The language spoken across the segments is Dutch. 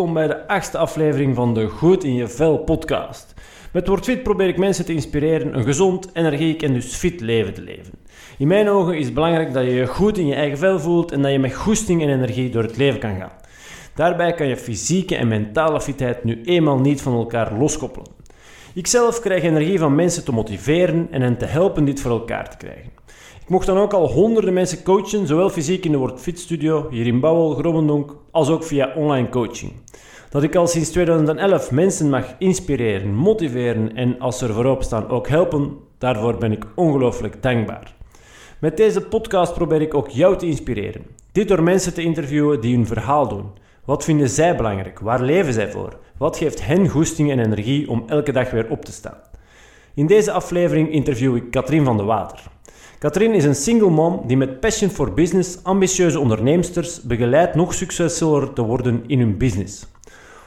Welkom bij de achtste aflevering van de Goed in je Vel podcast. Met Word Fit probeer ik mensen te inspireren een gezond, energiek en dus fit leven te leven. In mijn ogen is het belangrijk dat je je goed in je eigen vel voelt en dat je met goesting en energie door het leven kan gaan. Daarbij kan je fysieke en mentale fitheid nu eenmaal niet van elkaar loskoppelen. Ikzelf krijg energie van mensen te motiveren en hen te helpen dit voor elkaar te krijgen. Mocht dan ook al honderden mensen coachen, zowel fysiek in de Word Fit Studio, hier in Bouwel, Grobbendonk, als ook via online coaching. Dat ik al sinds 2011 mensen mag inspireren, motiveren en als ze er voorop staan ook helpen, daarvoor ben ik ongelooflijk dankbaar. Met deze podcast probeer ik ook jou te inspireren. Dit door mensen te interviewen die hun verhaal doen. Wat vinden zij belangrijk? Waar leven zij voor? Wat geeft hen goesting en energie om elke dag weer op te staan? In deze aflevering interview ik Katrien van de Water. Katrien is een single mom die met passion for business ambitieuze onderneemsters begeleidt nog succesvoller te worden in hun business.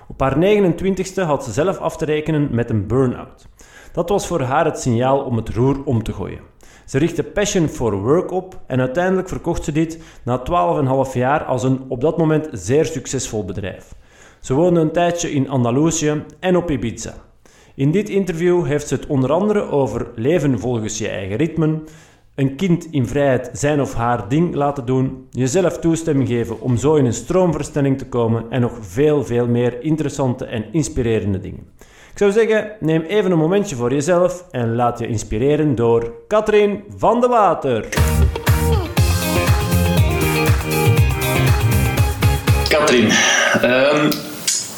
Op haar 29ste had ze zelf af te rekenen met een burn-out. Dat was voor haar het signaal om het roer om te gooien. Ze richtte Passion for Work op en uiteindelijk verkocht ze dit na 12,5 jaar als een op dat moment zeer succesvol bedrijf. Ze woonde een tijdje in Andalusië en op Ibiza. In dit interview heeft ze het onder andere over leven volgens je eigen ritmen, een kind in vrijheid zijn of haar ding laten doen, jezelf toestemming geven om zo in een stroomversnelling te komen en nog veel, veel meer interessante en inspirerende dingen. Ik zou zeggen, neem even een momentje voor jezelf en laat je inspireren door Katrien van de Water. Katrien, um,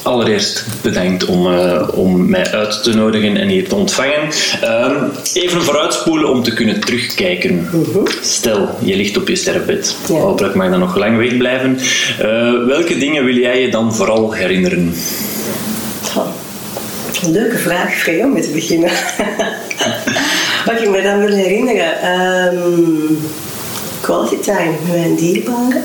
allereerst bedankt om, uh, om mij uit te nodigen en hier te ontvangen. Um, even vooruitspoelen om te kunnen terugkijken. -huh. Stel, je ligt op je sterfbed. Ja. Hopelijk mag dat nog lang wegblijven. Uh, welke dingen wil jij je dan vooral herinneren? Een leuke vraag, Free, om mee te beginnen. Wat ik me dan wil herinneren? Um, quality time met mijn dierbaren.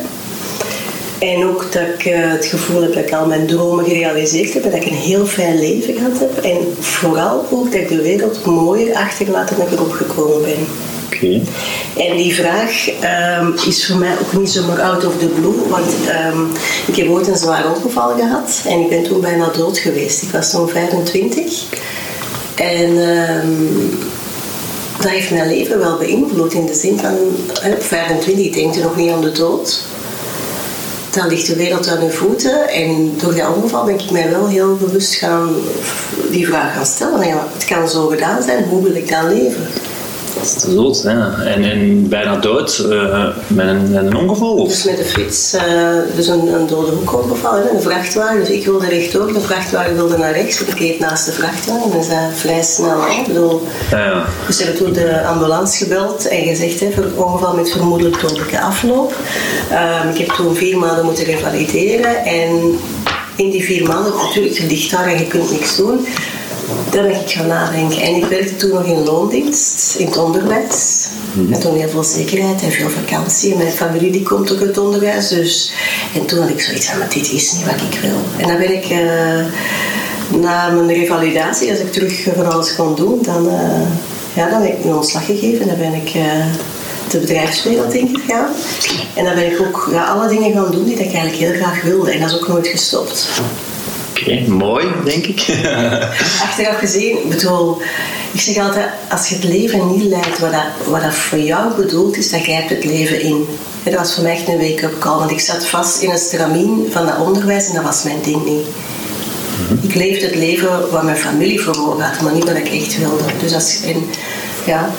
En ook dat ik uh, het gevoel heb dat ik al mijn dromen gerealiseerd heb. En dat ik een heel fijn leven gehad heb. En vooral ook dat ik de wereld mooier achterlaten dan ik erop gekomen ben. Okay. En die vraag um, is voor mij ook niet zomaar out of the blue, want um, ik heb ooit een zwaar ongeval gehad en ik ben toen bijna dood geweest. Ik was toen 25 en um, dat heeft mijn leven wel beïnvloed in de zin van op 25 denk je nog niet aan de dood. Dan ligt de wereld aan je voeten en door dat ongeval ben ik mij wel heel bewust gaan die vraag gaan stellen. Ja, het kan zo gedaan zijn, hoe wil ik dan leven? Dat is ja. En, en bijna dood uh, met, een, met een ongeval? Of? Dus met de fiets, uh, dus een, een dode hoekongeval, hè. een vrachtwagen. Dus ik wilde rechtdoor, de vrachtwagen wilde naar rechts, ik reed naast de vrachtwagen. Dus dat vrij snel. Hè. Ik bedoel, ja, ja. Dus ze hebben toen de ambulance gebeld en gezegd, hè, voor ongeval met vermoedelijk dodelijke afloop. Uh, ik heb toen vier maanden moeten revalideren en in die vier maanden, natuurlijk, je ligt daar en je kunt niks doen. Daar ben ik gaan nadenken. En ik werkte toen nog in loondienst, in het onderwijs. Mm-hmm. Met toen heel veel zekerheid en veel vakantie. En mijn familie die komt ook uit het onderwijs. Dus. En toen had ik zoiets van, maar dit is niet wat ik wil. En dan ben ik, uh, na mijn revalidatie, als ik terug van alles kon doen, dan, uh, ja, dan ben ik een ontslag gegeven. En dan ben ik... Uh, de bedrijfswereld ingegaan. En dan ben ik ook ja, alle dingen gaan doen die ik eigenlijk heel graag wilde. En dat is ook nooit gestopt. Okay, mooi, denk ik. Achteraf gezien, ik bedoel, ik zeg altijd, als je het leven niet leidt wat dat, wat dat voor jou bedoeld is, dan grijpt het leven in. En dat was voor mij echt een wake-up call, want ik zat vast in een stramien van dat onderwijs en dat was mijn ding niet. Mm-hmm. Ik leefde het leven wat mijn familie voor ogen had, maar niet wat ik echt wilde. Dus als, en, ja,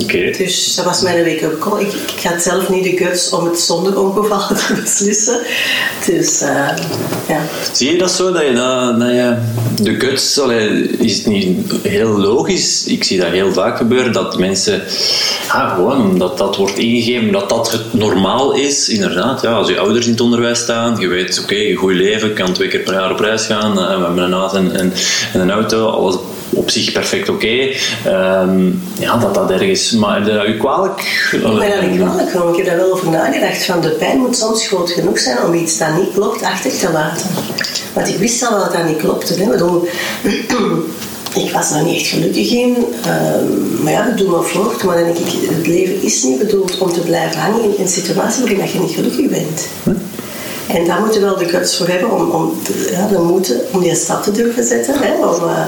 Okay. Dus dat was mijn wake-up call. Ik, ik had zelf niet de guts om het zonder ongeval te beslissen. Dus uh, ja. Zie je dat zo? Dat je, dat, dat je de guts, allee, is het niet heel logisch? Ik zie dat heel vaak gebeuren, dat mensen, ah, gewoon omdat dat wordt ingegeven, dat dat het normaal is. Inderdaad, ja, als je ouders in het onderwijs staan, je weet, oké, okay, een goed leven, kan twee keer per jaar op reis gaan, uh, we hebben een huis en, en, en een auto, alles op zich perfect oké. Okay. Um, ja, dat dat ergens... Maar heb je dat u kwalijk? Ik ben dat niet kwalijk genomen. Ik heb daar wel over nagedacht. Van de pijn moet soms groot genoeg zijn om iets dat niet klopt achter te laten. Want ik wist al wel dat dat niet klopte. Hè. Bedoel, ik was daar niet echt gelukkig in. Um, maar ja, ik doe maar voort. Maar dan denk ik, het leven is niet bedoeld om te blijven hangen in een situatie waarin je niet gelukkig bent. Hm? En daar moeten we wel de guts voor hebben om, om de, ja, de moeten om die stap te durven zetten. Hè, om, uh,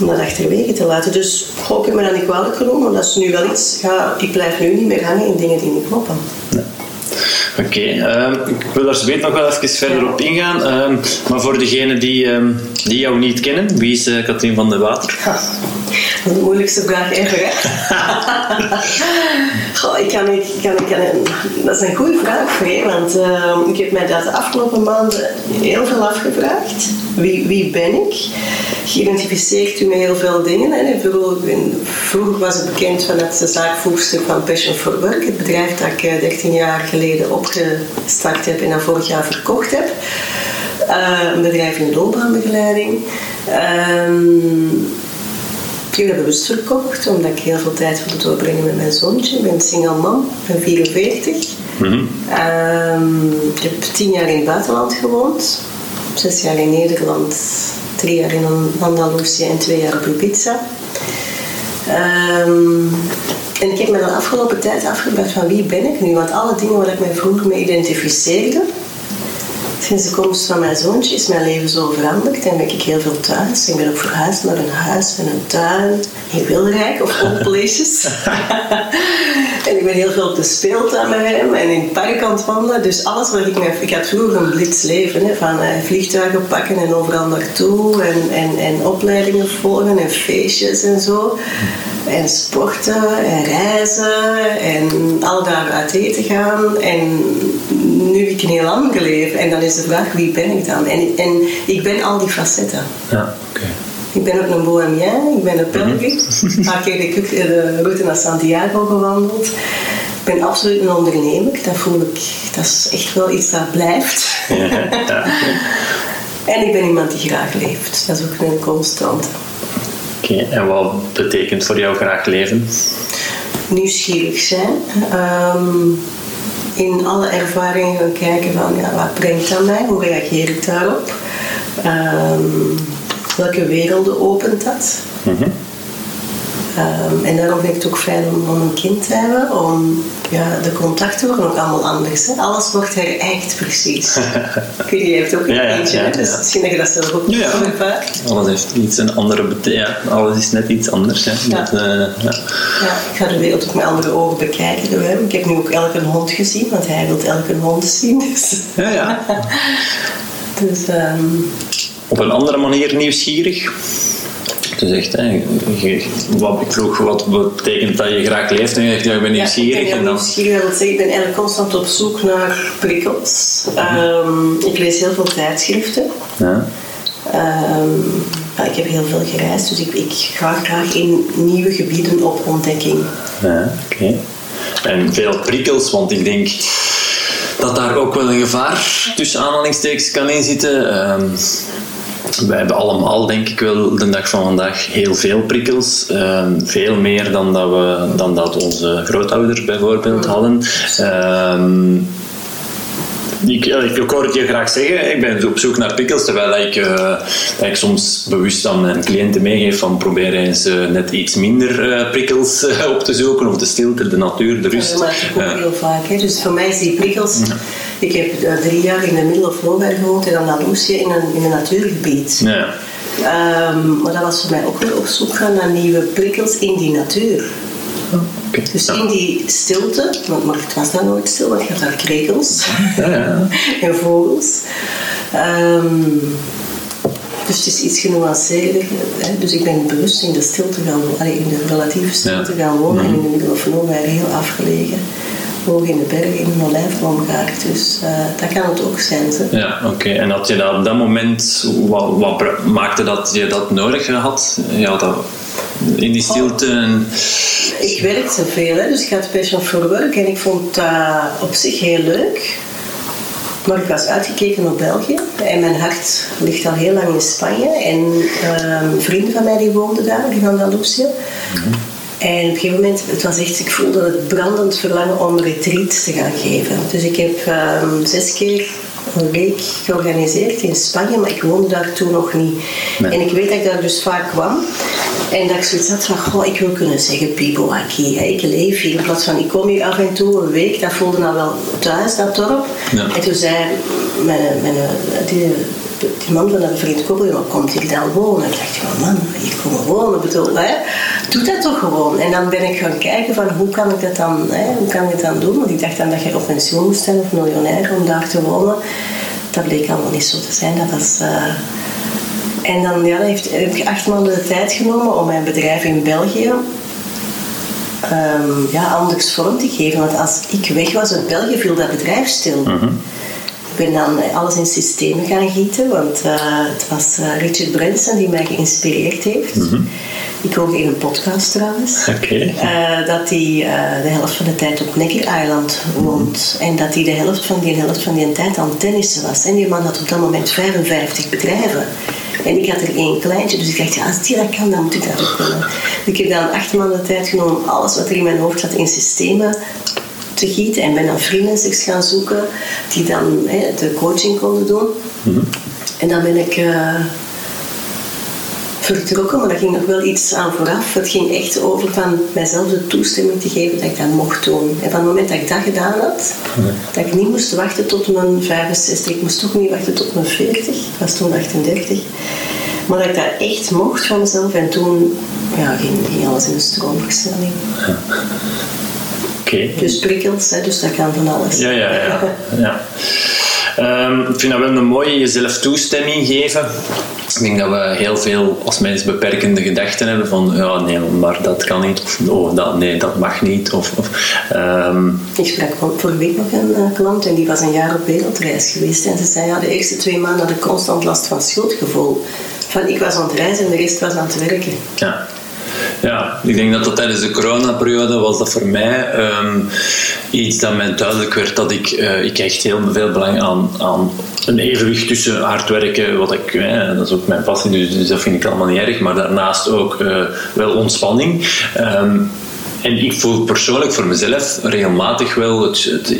om dat achterwege te laten. Dus goh, ik heb me dat niet kwalijk maar dat is nu wel iets. Ja, ik blijf nu niet meer hangen in dingen die niet kloppen. Oké, okay, uh, ik wil daar zo nog wel even verder op ingaan. Uh, maar voor degenen die, uh, die jou niet kennen, wie is uh, Katrien van de Water? Ja, is de moeilijkste vraag ever, hè? Goh, ik kan, ik, kan, ik kan, dat is een goede vraag voor je, want ehm, ik heb mij dat de afgelopen maanden heel veel afgevraagd. Wie, wie ben ik? Geïdentificeerd u met heel veel dingen. Hè? Vroeger, vroeger was het bekend vanuit de zaakvoerstuk van Passion for Work, het bedrijf dat ik 13 jaar geleden opgestart heb en dat vorig jaar verkocht heb. Uh, een bedrijf in loopbaanbegeleiding. Um, ik heb dat bewust verkocht, omdat ik heel veel tijd wilde doorbrengen met mijn zoontje. Ik ben single man, ik ben 44. Mm -hmm. um, ik heb tien jaar in het buitenland gewoond. Zes jaar in Nederland, drie jaar in Andalusië en twee jaar op Ibiza. Um, en ik heb me de afgelopen tijd afgevraagd van wie ben ik nu? Want alle dingen waar ik mij vroeger mee identificeerde, sinds de komst van mijn zoontje is mijn leven zo veranderd. En ben ik heel veel thuis. Ik ben ook verhuisd naar een huis met een tuin in Wilrijk of Old Places. en ik ben heel veel op de speeltuin met hem en in het park aan het wandelen. Dus alles wat ik... Ik had vroeger een blitsleven, hè, van uh, vliegtuigen pakken en overal naartoe. En, en, en opleidingen volgen en feestjes en zo. En sporten en reizen en alle dagen uit eten gaan. En nu heb ik een heel ander leven. En dan is de vraag, wie ben ik dan? En, en ik ben al die facetten. Ja, oké. Ik ben ook een bohemien, ik ben een pelgrim. Een paar keer de, de route naar Santiago gewandeld. Ik ben absoluut een ondernemer. Dat voel ik, dat is echt wel iets dat blijft. Ja, ja. en ik ben iemand die graag leeft. Dat is ook een constante. Oké, okay, en wat betekent voor jou graag leven? Nieuwsgierig zijn. Um, in alle ervaringen gaan kijken van ja, wat brengt dat mij? Hoe reageer ik daarop? Um, welke werelden opent dat? -hmm. Um, en daarom vind ik het ook fijn om, om, een kind te hebben, om ja, de contacten worden ook allemaal anders. Hè? Alles wordt herijkt precies. Ik weet, je hebt ook een ja, ja, eentje, ja, dus misschien dat je dat zelf ook ja. ervaart. Alles heeft iets een andere. Ja, alles is net iets anders. Hè? Ja. Dat, uh, ja. ja, ik ga de wereld ook met andere ogen bekijken hem. Ik heb nu ook elke hond gezien, want hij wil elke hond zien. Dus. Ja, ja. dus, um, op een andere manier nieuwsgierig. Je zegt, hè, je, wat, ik vroeg wat betekent dat je graag leeft en je zegt, ja, ik ben nieuwsgierig. Ja, ik ben en dan... nieuwsgierig, dat wil zeggen, ik ben eigenlijk constant op zoek naar prikkels. Um, ik lees heel veel tijdschriften. Ja. Um, ja, ik heb heel veel gereisd, dus ik, ik ga graag in nieuwe gebieden op ontdekking. Ja, oké. Okay. En veel prikkels, want ik denk dat daar ook wel een gevaar tussen aanhalingstekens kan inzitten. Um, wij hebben allemaal, denk ik wel, de dag van vandaag heel veel prikkels. Uh, veel meer dan dat, we, dan dat onze grootouders bijvoorbeeld hadden. Uh, ik, ik, hoor het je graag zeggen, ik ben op zoek naar prikkels, terwijl ik, uh, dat ik soms bewust aan mijn cliënten meegeef van probeer eens uh, net iets minder uh, prikkels op te zoeken, of de stilte, de natuur, de rust. Ja, dat maak ik ook heel vaak. Hè. Dus voor mij is die prikkels... Ja. Ik heb drie jaar in de middle of nowhere gewoond in Andalusië in een, in een natuurgebied. Ja. Um, maar dat was voor mij ook weer op zoek gaan naar nieuwe prikkels in die natuur. Okay. Dus in die stilte, want maar het was daar nooit stil, want je had daar krekels ja, ja. en vogels. Um, dus het is iets genuanceerder. Hè? Dus ik ben bewust in de stilte gaan wonen, in de relatieve stilte ja. gaan wonen, mm -hmm. in de middel of nowhere, heel afgelegen hoog in de bergen in een olijfboomgaard. Dus uh, dat kan het ook zijn. Ja, oké. Okay. En had je dat op dat moment, wat, wat, maakte dat je dat nodig had? Ja, dat, in die stilte? En... Ik werkte veel, hè, dus ik had Passion for Work en ik vond dat op zich heel leuk. Maar ik was uitgekeken op België en mijn hart ligt al heel lang in Spanje. En uh, vrienden van mij die woonden daar, in Andalusië. Mm -hmm. En op een gegeven moment, het was echt, ik voelde het brandend verlangen om retreats te gaan geven. Dus ik heb um, zes keer een week georganiseerd in Spanje, maar ik woonde daar toen nog niet. Nee. En ik weet dat ik daar dus vaak kwam. En dat ik zoiets had van, goh, ik wil kunnen zeggen, Pipo Aki, ik leef hier. In plaats van, ik kom hier af en toe een week, dat voelde nou wel thuis, dat dorp. Ja. En toen zei mijn, mijn, die, die man van een vriend koppel, maar komt hier dan wonen? Ik dacht, ja man, hier komen wonen, bedoel, hè? doe dat toch gewoon. En dan ben ik gaan kijken van hoe kan ik dat dan, hè? hoe kan ik het dan doen? Want ik dacht dan dat je op pensioen moest zijn of miljonair om daar te wonen. Dat bleek allemaal niet zo te zijn. Dat was... Uh... En dan ja, heeft, heb ik acht maanden de tijd genomen om mijn bedrijf in België um, ja, anders vorm te geven. Want als ik weg was uit België, viel dat bedrijf stil. Ik ben dan alles in systemen gaan gieten, want uh, het was uh, Richard Branson die mij geïnspireerd heeft. Mm -hmm. Ik hoorde in een podcast trouwens. Okay. Uh, dat hij de helft van de tijd op Necker Island woont. En dat hij de helft van die helft van die tijd aan tennissen was. En die man had op dat moment 55 bedrijven. En ik had er één kleintje, dus ik dacht, ja, als die dat kan, dan moet ik dat ook kunnen. Ik heb dan acht maanden de tijd genomen om alles wat er in mijn hoofd zat in systemen te gieten. En ben dan freelancers gaan zoeken die dan hè, de coaching konden doen. Mm -hmm. En dan ben ik uh, vertrokken, maar dat ging nog wel iets aan vooraf. Het ging echt over van mijzelf de toestemming te geven dat ik dat mocht doen. En van het moment dat ik dat gedaan had, nee. dat ik niet moest wachten tot mijn 65, ik moest toch niet wachten tot mijn 40, ik was toen 38. Maar dat ik dat echt mocht van mezelf en toen ja, ging, ging alles in de stroomversnelling. Ja. Okay. Dus prikkels, hè, dus dat kan van alles. Ja, ja, ja. ja. Um, ik vind dat wel een mooie jezelf toestemming geven. Ik denk dat we heel veel als mensen beperkende gedachten hebben van ja, nee, maar dat kan niet. Of oh, dat, nee, dat mag niet. Of, of, um... Ik sprak vorige week nog een uh, klant en die was een jaar op wereldreis geweest. En ze zei ja, de eerste twee maanden had ik constant last van schuldgevoel. Van ik was aan het reizen en de rest was aan het werken. Ja. Ja, ik denk dat dat tijdens de coronaperiode was dat voor mij um, iets dat mij duidelijk werd dat ik, uh, ik echt heel veel belang aan, aan een evenwicht tussen hard werken, wat ik, eh, dat is ook mijn passie, dus, dus, dat vind ik allemaal niet erg, maar daarnaast ook uh, wel ontspanning. Um, en ik voel persoonlijk voor mezelf regelmatig wel het,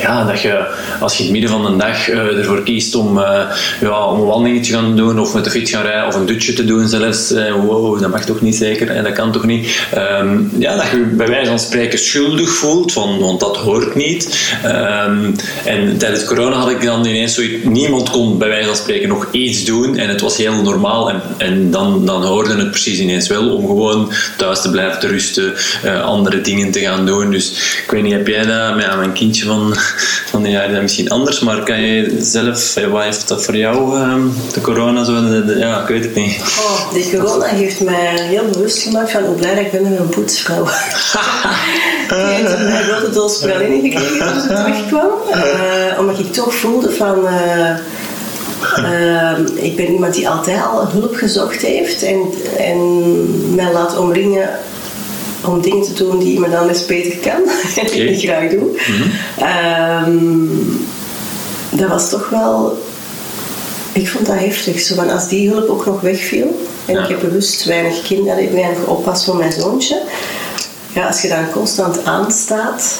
ja, dat je als je in het midden van de dag uh, ervoor kiest om, uh, ja, om een wandeling te gaan doen of met de fiets gaan rijden of een dutje te doen zelfs. Uh, wow, dat mag toch niet zeker en dat kan toch niet. Um, ja, dat je bij wijze van spreken schuldig voelt, van, want dat hoort niet. Um, en tijdens corona had ik dan ineens zoiets, niemand kon bij wijze van spreken nog iets doen en het was heel normaal en, en dan, dan hoorde het precies ineens wel om gewoon thuis te blijven te rusten andere dingen te gaan doen. Dus ik weet niet, heb jij dat met mijn kindje van, van de jaar misschien anders, maar kan je zelf, wat heeft dat voor jou, um, de corona zo? Ja, ik weet het niet. Oh, de corona heeft mij heel bewust gemaakt van hoe blij ik ben met mijn poetsvrouw. Die heeft een grote doos praline gekregen toen ze terugkwam. Uh, omdat ik toch voelde van... Uh, uh, ik ben iemand die altijd al hulp gezocht heeft en, en mij laat omringen om dingen te doen die iemand anders beter kan en die ik graag doe. Mm -hmm. um, dat was toch wel. Ik vond dat heftig. Zo van als die hulp ook nog wegviel. En ja. ik heb bewust weinig kinderen, weinig oppas voor mijn zoontje. Ja, als je dan constant aanstaat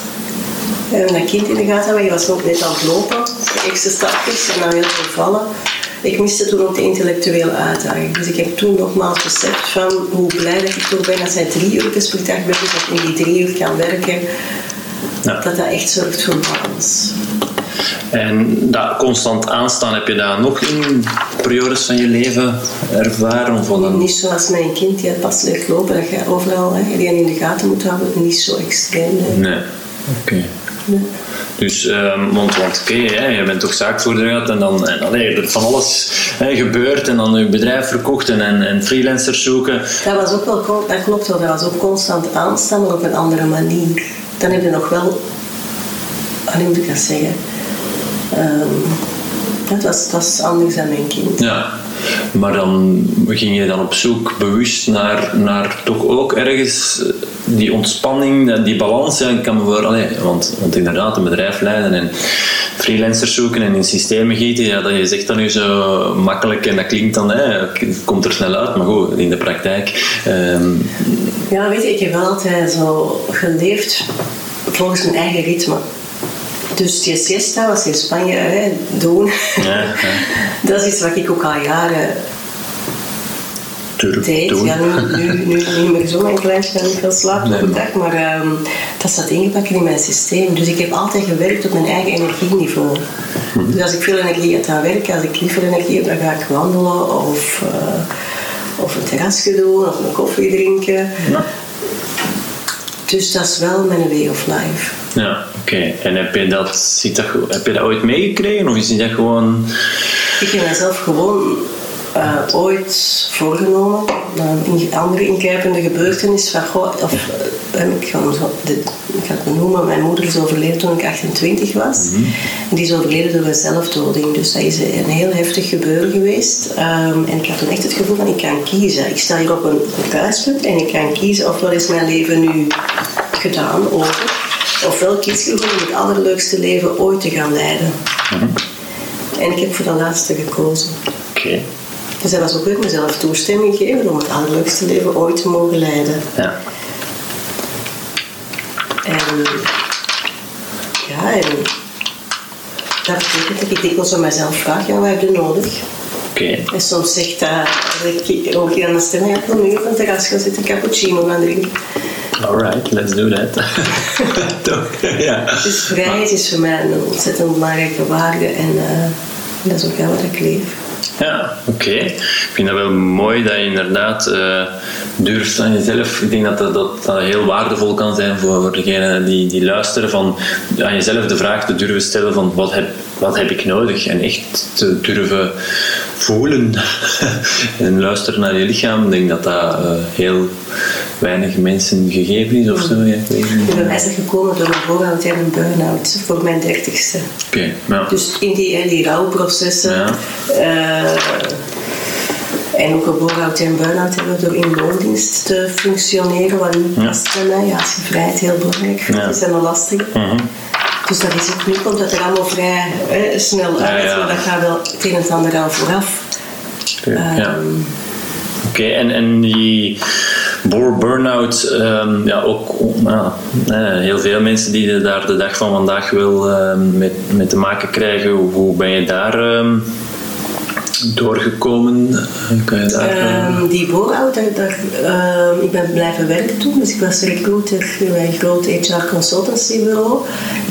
en dat kind in de gaten hebben, je was ook net aan het lopen, de eerste stapjes en dan heel veel vallen ik miste toen ook de intellectuele uitdaging. Dus ik heb toen nogmaals beseft van hoe blij dat ik toch ben dat zij drie uur per dag ben, dat ik in die drie uur kan werken. Ja. Dat dat echt zorgt voor balans. En dat constant aanstaan, heb je dat nog in periodes van je leven ervaren? Of een... Niet zoals mijn kind die pas leert lopen, dat je overal hè, die in de gaten moet houden, niet zo extreem. Nee, nee. oké. Okay. Nee. Dus, um, want, want oké, okay, je bent toch zaakvoerder gehad en dan en, allee, er van alles hè, gebeurt en dan je bedrijf verkocht en, en, freelancers zoeken. Dat was ook wel, dat klopt wel, dat was ook constant aanstaan, maar op een andere manier. Dan heb je nog wel, hoe moet ik dat zeggen? Um, dat was, dat was anders dan mijn kind. Ja. Maar dan ging je dan op zoek bewust naar, naar toch ook ergens die ontspanning, die balans. Ja, ik kan me voor, allee, want, want inderdaad, een bedrijf leiden en freelancers zoeken en in systemen gieten, ja, dat je zegt dan nu zo makkelijk en dat klinkt dan, hè, komt er snel uit, maar goed, in de praktijk. Um... Ja, weet je, ik heb altijd zo geleefd volgens mijn eigen ritme. Dus die siesta, was in Spanje hè, doen, ja, ja. dat is iets wat ik ook al jaren durf tijd. doen. Ja, nu, nu, nu niet meer zo, mijn kleintje gaat niet veel slapen Nee, op de maar- dag, maar ehm, dat staat ingepakt in mijn systeem. Dus ik heb altijd gewerkt op mijn eigen energieniveau. Mhm. Dus als ik veel energie heb aan werken, als ik liever energie heb, dan ga ik wandelen of, eh, of een terrasje doen of een koffie drinken. Dus dat is wel mijn way of life. Ja, oké. En heb je, dat, zit dat, heb je dat ooit meegekregen of is dat gewoon... Ik heb mezelf gewoon eh, ooit voorgenomen, na een andere ingrijpende gebeurtenis, van goh, of eh, ik ga, zo, de, ik ga het benoemen, mijn moeder is overleden toen ik 28 was. En die is overleden door een zelfdoding, dus dat is een heel heftig gebeuren geweest. Ehm, en ik had toen echt het gevoel van ik kan kiezen. Ik sta hier op een, kruispunt en ik kan kiezen ofwel is mijn leven nu gedaan, over, ofwel kies ik om het allerleukste leven ooit te gaan leiden. En ik heb voor de laatste gekozen. Oké. Dus dat was ook weer mezelf toestemming geven om het allerleukste leven ooit te mogen leiden. Ja. En ja, en dat betekent dat ik dikwijls aan mezelf vraag, ja, wat heb je nodig? Oké. En soms zegt dat, dat ik ook aan de stem, ja, ik wil nu op een terras gaan zitten, cappuccino gaan drinken. Alright, let's do that. Toch? ja. Dus vrijheid is voor mij een ontzettend belangrijke waarde en eh, dat is ook wel wat ik leef. Ja, oké. Ik vind dat wel mooi dat je inderdaad eh, durft aan jezelf. Ik denk dat dat, dat heel waardevol kan zijn voor, voor degenen die, die luisteren. Van aan jezelf de vraag te durven stellen van wat heb, wat heb ik nodig? En echt te durven voelen en luisteren naar je lichaam. Ik denk dat dat eh, heel weinig mensen gegeven is of zo. Ja, ik ben wijzer gekomen door een voorhoud en een burn-out voor mijn dertigste. Oké, ja. Dus in die, die rouwprocessen. Ja. eh, en ook een burn-out en burn-out hebben door in loondienst te functioneren, wat niet past bij mij. Ja, als je vrijheid heel belangrijk vindt, Ja. is dat een lastige. Mhm. Dus dat is ook nu komt dat er allemaal vrij hè, snel uit, Ja, ja. maar dat gaat wel het een en het ander aan vooraf. Oké, ja. Ehm, Oké, en, en die burn-out, ehm, ja, ook ja, eh, heel veel mensen die daar de dag van vandaag wel ehm, met, met te maken krijgen. Hoe ben je daar ehm, doorgekomen? Eh, Kan je daar, Ehm, die bore-out, daar, daar, ehm, ik ben blijven werken toen, dus ik was recruiter bij een groot HR consultancy bureau.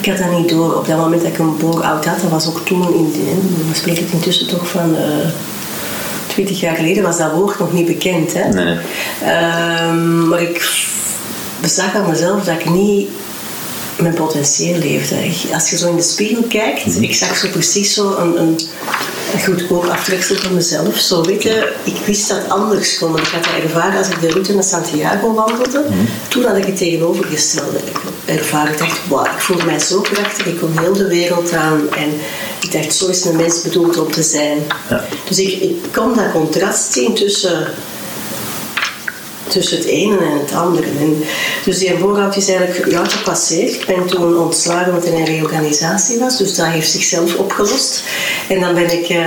Ik had dat niet door. Op dat moment dat ik een bore-out had, dat was ook toen, in, we spreken het intussen toch van eh 20 jaar geleden, was dat woord nog niet bekend. Hè? Nee. Ehm, maar ik bezag aan mezelf dat ik niet mijn potentieel leefde. Als je zo in de spiegel kijkt, Mhm. ik zag zo precies zo een, een, een goedkoop aftreksel van mezelf. Zo weet je, ik wist dat anders kon. Ik had dat ervaren als ik de route naar Santiago wandelde. Mhm. Toen had ik het tegenovergestelde ervaren. Ik dacht, wauw, ik voelde mij zo krachtig. Ik kon heel de wereld aan. En ik dacht, zo is een mens bedoeld om te zijn. Ja. Dus ik, ik kon dat contrast zien tussen tussen het ene en het andere. En dus die voorhoud is eigenlijk ja, gepasseerd. Ik ben toen ontslagen omdat er een reorganisatie was, dus dat heeft zichzelf opgelost. En dan ben ik, eh,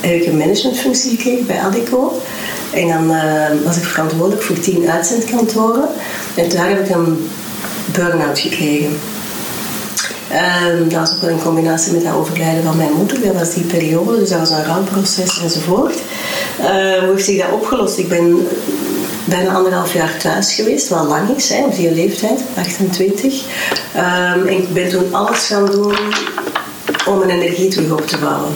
heb ik een managementfunctie gekregen bij Adico. En dan eh, was ik verantwoordelijk voor tien uitzendkantoren. En daar heb ik een burn-out gekregen. Ehm, dat was ook wel in combinatie met het overlijden van mijn moeder. Dat was die periode, dus dat was een rouwproces enzovoort. Eh, hoe heeft zich dat opgelost? Ik ben bijna anderhalf jaar thuis geweest, wat lang is, hè, op die leeftijd, 28. Ehm, en ik ben toen alles gaan doen om mijn energie terug op te bouwen.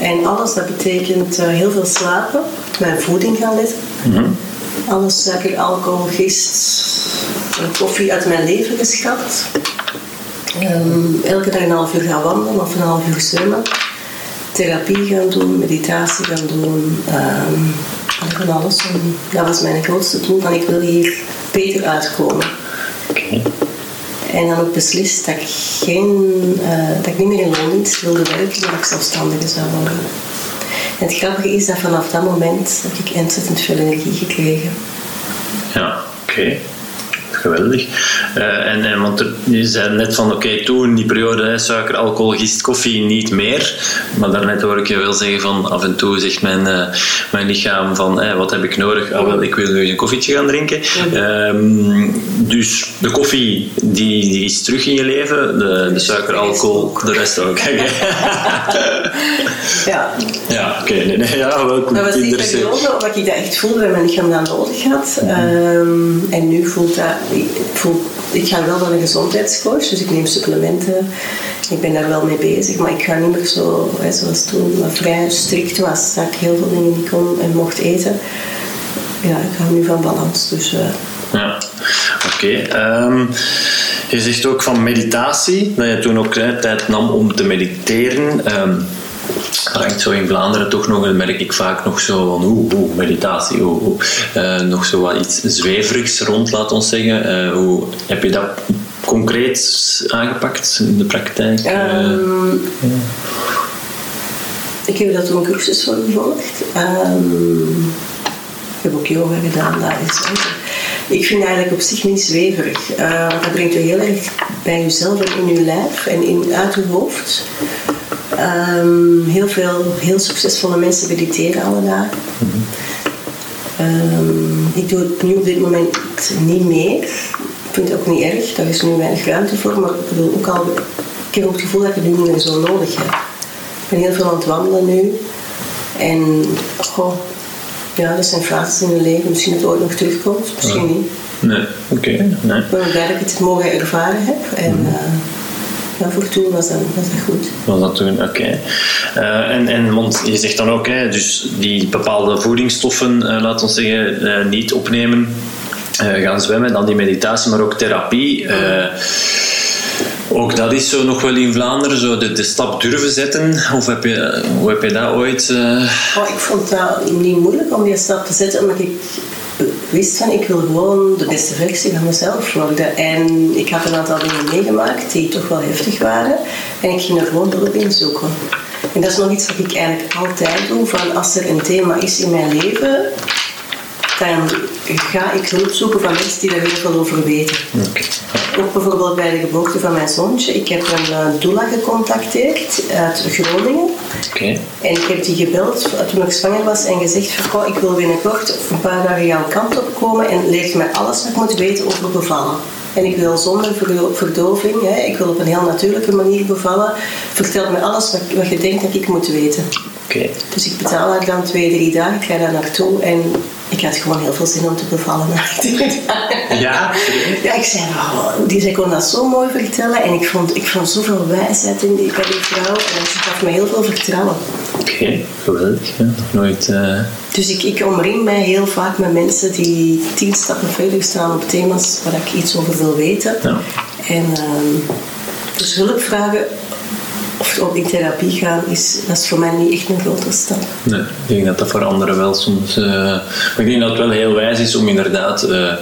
En alles, dat betekent eh, heel veel slapen, mijn voeding gaan letten. Alles suiker, alcohol, gist koffie uit mijn leven geschrapt. Ehm, elke dag een half uur gaan wandelen of een half uur zwemmen. Therapie gaan doen, meditatie gaan doen. ehm, van alles. En dat was mijn grootste doel, van ik wil hier beter uitkomen. En dan ook beslist dat ik, geen, eh, dat ik niet meer in loondienst wilde werken, maar dat ik zelfstandige zou worden. En het grappige is dat vanaf dat moment heb ik ontzettend veel energie gekregen. Ja, oké. Geweldig. Eh, en, en want er, je zei net van, oké, toen die periode, hè, suiker, alcohol, gist, koffie, niet meer. Maar daarnet hoor ik je wel zeggen van, af en toe zegt mijn, eh, mijn lichaam van, wat heb ik nodig? Ah, wel, ik wil nu eens een koffietje gaan drinken. Ehm, dus de koffie, die, die is terug in je leven. De, de suiker, alcohol, de rest ook. Hè. Ja. Ja, oké. Nee, nee, ja, wel Dat was interessant. periode omdat ik dat echt voelde dat mijn lichaam dat nodig had. Ehm, en nu voelt dat... Ik, ik ga wel naar een gezondheidscoach, dus ik neem supplementen. Ik ben daar wel mee bezig, maar ik ga niet meer zo, zoals toen, wat vrij strikt was. Dat ik heel veel dingen niet kon en mocht eten. Ja, ik hou nu van balans, dus... eh, Ja, oké. Ehm, je zegt ook van meditatie, dat je toen ook tijd nam om te mediteren. Ehm hangt zo in Vlaanderen toch nog, dat merk ik vaak nog zo van oeh, oeh meditatie. Eh, nog zo wat iets zweverigs rond, laat ons zeggen. Eh, hoe heb je dat concreet aangepakt in de praktijk? Eh, Ehm, Ik heb toen een cursus voor gevolgd. Ehm, ik heb ook yoga gedaan, daar is het. Ik vind eigenlijk op zich niet zweverig. Want dat brengt je heel erg bij jezelf en in je lijf en in, uit je hoofd. Ehm, heel veel heel succesvolle mensen mediteren alle dagen. Ehm, ik doe het nu op dit moment niet meer. Ik vind het ook niet erg, daar is nu weinig ruimte voor. Maar ik bedoel, ook al, ik heb ook het gevoel dat ik het niet meer zo nodig heb. Ik ben heel veel aan het wandelen nu. En goh, ja, dat zijn fases in het leven. Misschien dat het ooit nog terugkomt, misschien niet. nee, oké. nee. Ik ben blij dat ik het mogen ervaren heb. En eh, ja, voor toen was dat, was dat goed. Was dat toen, oké. Eh, en, en, want je zegt dan ook, hè, dus die bepaalde voedingsstoffen, eh, laten we zeggen, eh, niet opnemen, gaan zwemmen, dan die meditatie, maar ook therapie. ook dat is zo nog wel in Vlaanderen, zo de, de stap durven zetten. Of heb je, hoe heb je dat ooit... eh, Oh, ik vond dat niet moeilijk om die stap te zetten, omdat ik wist van ik wil gewoon de beste versie van mezelf worden. En ik had een aantal dingen meegemaakt die toch wel heftig waren. En ik ging er gewoon hulp in zoeken. En dat is nog iets wat ik eigenlijk altijd doe, van als er een thema is in mijn leven, dan ga ik hulp zoeken van mensen die daar heel veel over weten. Ook bijvoorbeeld bij de geboorte van mijn zoontje. Ik heb een uh, doula gecontacteerd uit Groningen. En ik heb die gebeld toen ik zwanger was en gezegd van, ik wil binnenkort een paar dagen jouw kant op komen en leer mij alles wat ik moet weten over bevallen. En ik wil zonder verdo- verdoving, hè, ik wil op een heel natuurlijke manier bevallen. Vertel me alles wat, wat je denkt dat ik moet weten. Dus ik betaal haar dan twee, drie dagen, ik ga daar naartoe en ik had gewoon heel veel zin om te bevallen na die drie dagen. Ja? Ja, ik zei, oh, die, zij kon dat zo mooi vertellen en ik vond, ik vond zoveel wijsheid in die, bij die vrouw en ze gaf me heel veel vertrouwen. Oké, geweldig. Ja, nooit... eh, Dus ik, ik omring mij heel vaak met mensen die tien stappen verder staan op thema's waar ik iets over wil weten. Ja. En ehm, dus hulp vragen of op in therapie gaan, is, dat is voor mij niet echt een grote stap. Nee, ik denk dat dat voor anderen wel soms. eh, maar ik denk dat het wel heel wijs is om inderdaad. eh,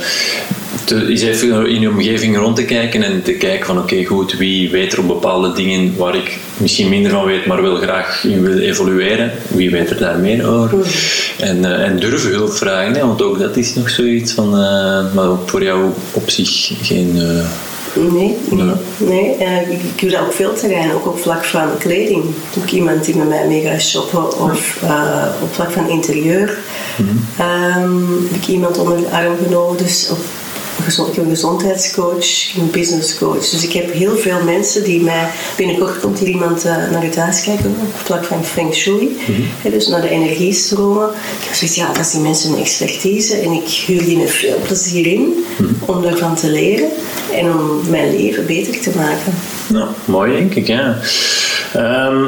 te, eens even in je omgeving rond te kijken en te kijken van oké goed, wie weet er op bepaalde dingen waar ik misschien minder van weet, maar wel graag in wil evolueren. Wie weet er daar meer over? En, eh, en durven hulp vragen, hè, want ook dat is nog zoiets van, eh, maar ook voor jou op zich geen... Nee, nee. Nee. Eh, ik, ik doe dat op veel terreinen, ook op vlak van kleding. Ook iemand die met mij mee gaat shoppen of eh, op vlak van interieur ehm, heb ik iemand onder de arm genomen. Dus op, ik heb een gezondheidscoach, een businesscoach. Dus ik heb heel veel mensen die mij... Binnenkort komt hier iemand eh, naar het huis kijken op het vlak van feng shui. Hè, dus naar de energiestromen. Ik heb zoiets, ja, dat is die mensen een expertise. En ik huur die met veel plezier in om daarvan te leren. En om mijn leven beter te maken. Nou, mooi denk ik, ja. Ehm,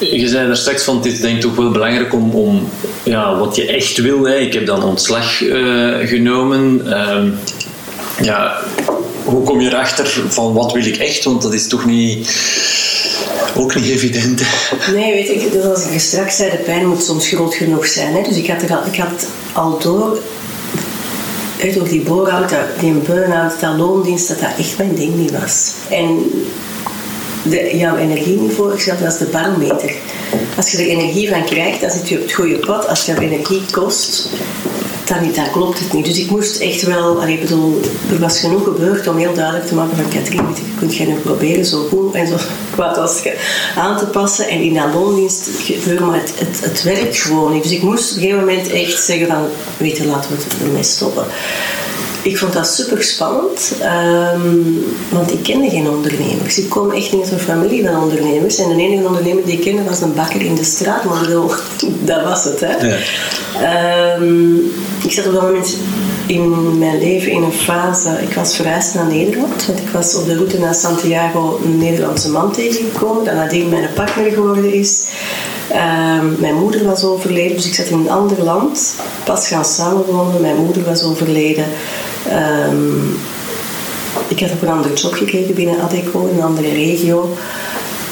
je zei daar straks van, het is denk ik toch wel belangrijk om, om ja, wat je echt wil. Hè. Ik heb dan ontslag eh, genomen. Ehm, ja, hoe kom je erachter van wat wil ik echt? Want dat is toch niet, ook niet evident. Nee, weet ik, dus als ik straks zei, de pijn moet soms groot genoeg zijn. Hè? Dus ik had, al, ik had al door, door die bore-out, dat- die burn-out, dat loondienst, dat dat echt mijn ding niet was. En de, jouw energieniveau, dat is de barometer. Als je er energie van krijgt, dan zit je op het goede pad. Als jouw energie kost, dan, niet, dan klopt het niet. Dus ik moest echt wel, allee, bedoel, er was genoeg gebeurd om heel duidelijk te maken van Katrien, kunt jij nu proberen zo goed en zo kwaad als je aan te passen. En in dat loondienst gebeuren, maar het, het, het werkt gewoon niet. Dus ik moest op een gegeven moment echt zeggen van, weet je, laten we het ermee stoppen. Ik vond dat super spannend, ehm, want ik kende geen ondernemers. Ik kom echt niet uit een familie van ondernemers. En de enige ondernemer die ik kende was een bakker in de straat, maar dat was het. Hè. Ja. Ehm, ik zat op dat moment in mijn leven in een fase. Ik was verhuisd naar Nederland, want ik was op de route naar Santiago een Nederlandse man tegengekomen, dat nadien mijn partner geworden is. Ehm, mijn moeder was overleden, dus ik zat in een ander land. Pas gaan samenwonen, mijn moeder was overleden. Ehm, ik had ook een andere job gekregen binnen Adeco, in een andere regio.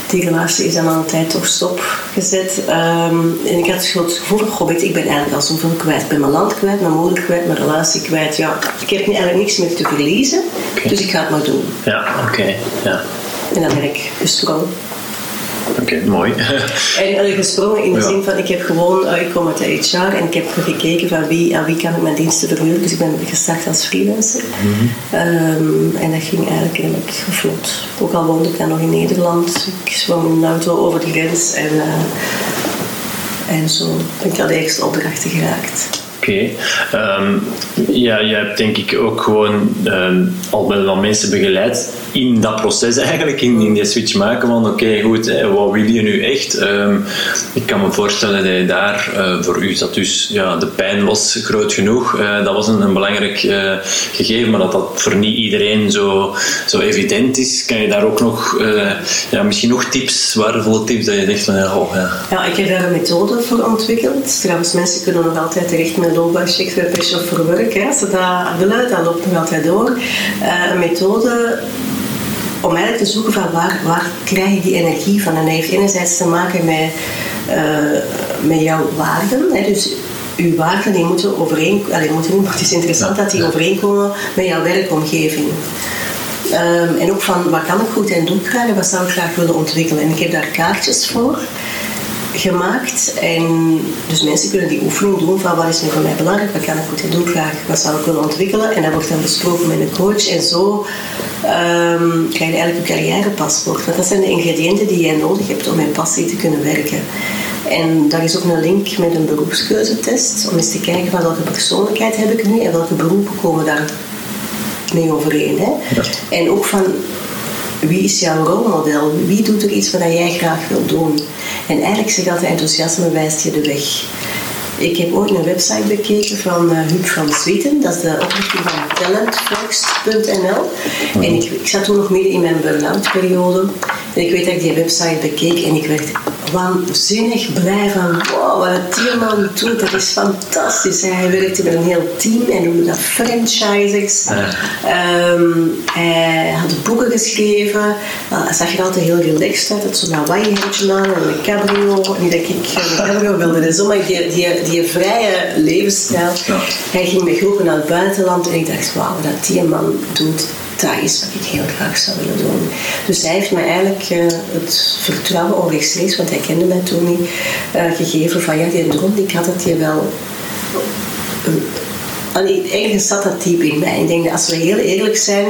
Die relatie is dan aan de tijd toch stopgezet. Um, en ik had het gevoel van, goh, ik ben eigenlijk al zoveel kwijt. Ik ben mijn land kwijt, mijn moeder kwijt, mijn relatie kwijt. Ja, ik heb eigenlijk niks meer te verliezen, dus ik ga het maar doen. Ja, oké. Ja. En dan ben ik gesprongen. Oké, mooi. en gesprongen in de zin van, ik heb gewoon, ik kom uit de HR en ik heb gekeken van wie, aan wie kan ik mijn diensten verhuren. Dus ik ben gestart als freelancer. Mhm. Ehm, en dat ging eigenlijk redelijk vlot. Ook al woonde ik dan nog in Nederland. Ik zwom in een auto over de grens en, uh, en zo ben ik al de eerste opdrachten geraakt. Ehm, ja, je hebt denk ik ook gewoon um, al wel wat mensen begeleid in dat proces eigenlijk, in, in die switch maken van oké, goed, hè, wat wil je nu echt? Ehm, ik kan me voorstellen dat je daar, uh, voor u zat dus, ja, de pijn was groot genoeg. Uh, dat was een, een belangrijk gegeven, maar dat dat voor niet iedereen zo, zo evident is. Kan je daar ook nog, ja, misschien nog tips, waardevolle tips, dat je zegt van, oh, ja. Ja, ik heb daar een methode voor ontwikkeld. Trouwens, mensen kunnen nog altijd terecht met loopbaanchecks bij Passion for Work. Hè. Als ze dat willen, dat loopt nog altijd door. een methode om eigenlijk te zoeken van waar, waar krijg je die energie van. En dat heeft enerzijds te maken met, uh, met jouw waarden. Hè. Dus uw waarden die moeten overeenkomen, die moeten niet, maar het is interessant dat die overeenkomen met jouw werkomgeving. Um, en ook van wat kan ik goed en doe ik graag en wat zou ik graag willen ontwikkelen. En ik heb daar kaartjes voor gemaakt. En dus mensen kunnen die oefening doen van wat is nu voor mij belangrijk, wat kan ik goed en doe ik graag, wat zou ik willen ontwikkelen. En dat wordt dan besproken met een coach. En zo um, krijg je eigenlijk een carrièrepaspoort. Want dat zijn de ingrediënten die jij nodig hebt om met passie te kunnen werken. En daar is ook een link met een beroepskeuzetest, om eens te kijken van welke persoonlijkheid heb ik nu en welke beroepen komen daar mee overeen. Hè? En ook van wie is jouw rolmodel? Wie doet er iets wat jij graag wil doen? En eigenlijk zeg altijd enthousiasme wijst je de weg. Ik heb ooit een website bekeken van uh, Huub van Zwieten. Dat is de oprichting van talentflex.nl. En ik, ik, zat toen nog midden in mijn burn-out periode. En ik weet dat ik die website bekeek en ik werd waanzinnig blij van wow, wat die man doet, dat is fantastisch. Hij werkte met een heel team en noemde dat franchisers. Um, hij had boeken geschreven. hij zag er altijd heel relaxed uit. Het zo'n Hawaii-hemdje aan en een cabrio. Niet dat ik een cabrio wilde, dus maar die, die, die vrije levensstijl. Hij ging met groepen naar het buitenland en ik dacht, wauw, dat die man doet dat is wat ik heel graag zou willen doen. Dus hij heeft me eigenlijk uh, het vertrouwen onrechtstreeks, want hij kende mij toen niet, uh, gegeven van ja, die droom die ik had, dat je wel... Uh, eigenlijk zat dat diep in mij. Ik denk dat als we heel eerlijk zijn,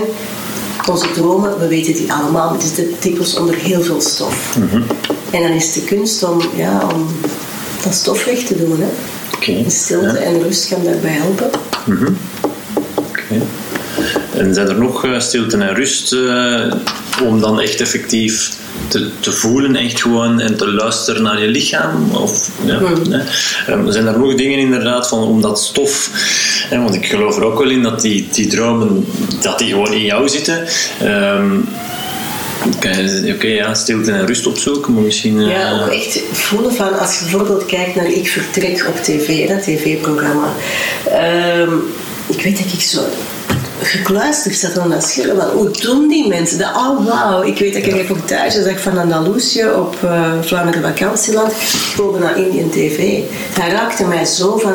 onze dromen, we weten die allemaal, het is de dikwijls onder heel veel stof. Mm -hmm. En dan is de kunst om, ja, om dat stof weg te doen. Hè. Okay. Stilte ja. en rust kan daarbij helpen. Mm -hmm. okay. En zijn er nog uh, stilte en rust uh, om dan echt effectief te, te, voelen, echt gewoon en te luisteren naar je lichaam? Of, ja, hmm. um, zijn er nog dingen inderdaad van om dat stof, hè, want ik geloof er ook wel in dat die, die dromen dat die gewoon in jou zitten. Um, Oké, okay, ja, stilte en rust opzoeken, maar misschien... Uh... Ja, ook echt voelen van, als je bijvoorbeeld kijkt naar Ik Vertrek op tv, dat tv-programma. Um, ik weet dat ik zo gekluisterd zat aan dat scherm. Van, hoe doen die mensen dat? Oh, wauw. Ik weet dat ik een reportage zag van Andalusië op uh, Vlaanderen vakantieland naar Indian TV. Dat raakte mij zo van,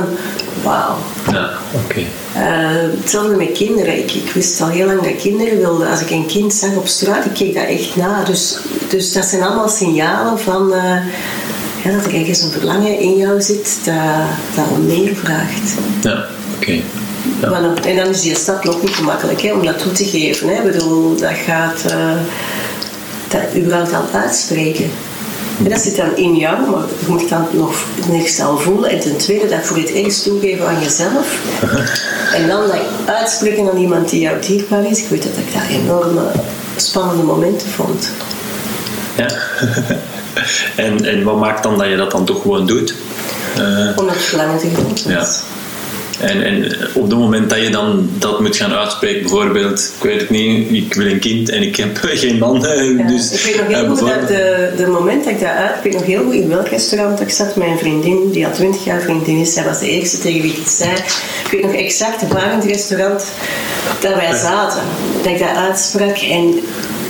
wauw. Ja, oké. Okay. Uh, eh, hetzelfde met kinderen. Ik, ik, wist al heel lang dat kinderen wilden. Als ik een kind zag op straat, ik keek dat echt na. Dus, dus dat zijn allemaal signalen van... Uh, ja, dat er ergens een verlangen in jou zit dat, dat om meer vraagt. Ja, oké. Ja. En dan is die stap nog niet gemakkelijk hè, om dat toe te geven. Hè. Ik bedoel, dat gaat uh, dat überhaupt al uitspreken. En dat zit dan in jou, maar je moet dan nog eerste al voelen. En ten tweede dat voor het eerst toegeven aan jezelf. En dan dat uitspreken aan iemand die jou dierbaar is. Ik weet dat ik daar enorme spannende momenten vond. Ja. en, en wat maakt dan dat je dat dan toch gewoon doet? Uh, Omdat het verlangen te groot is. Ja. En, en op het moment dat je dan dat moet gaan uitspreken, bijvoorbeeld, ik weet het niet, ik wil een kind en ik heb geen man. Ja, dus, ik weet nog heel goed dat de, de moment dat ik dat uit, ik weet nog heel goed in welk restaurant ik zat. Mijn vriendin, die al twintig jaar vriendin is, zij was de eerste tegen wie ik het zei. Ik weet nog exact waar in het restaurant dat wij zaten. Dat ik dat uitsprak en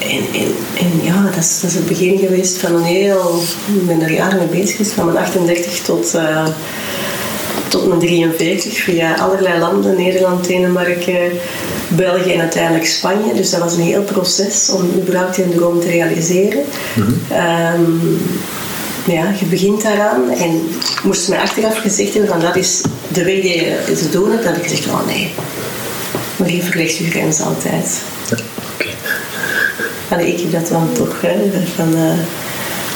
en, en, en, ja, dat is, dat is het begin geweest van een heel... Ik ben er jaren mee bezig geweest, van mijn 38 tot, uh, tot mijn 43. Via allerlei landen, Nederland, Denemarken, België en uiteindelijk Spanje. Dus dat was een heel proces om überhaupt een droom te realiseren. Mm -hmm. um, ja, je begint daaraan en moest mij achteraf gezegd hebben van dat is de weg die je te doen hebt, heb ik gezegd, oh nee. Maar hier verlegt je grens altijd. Ja, okay. Allee, ik heb dat dan toch, hè, van... Uh,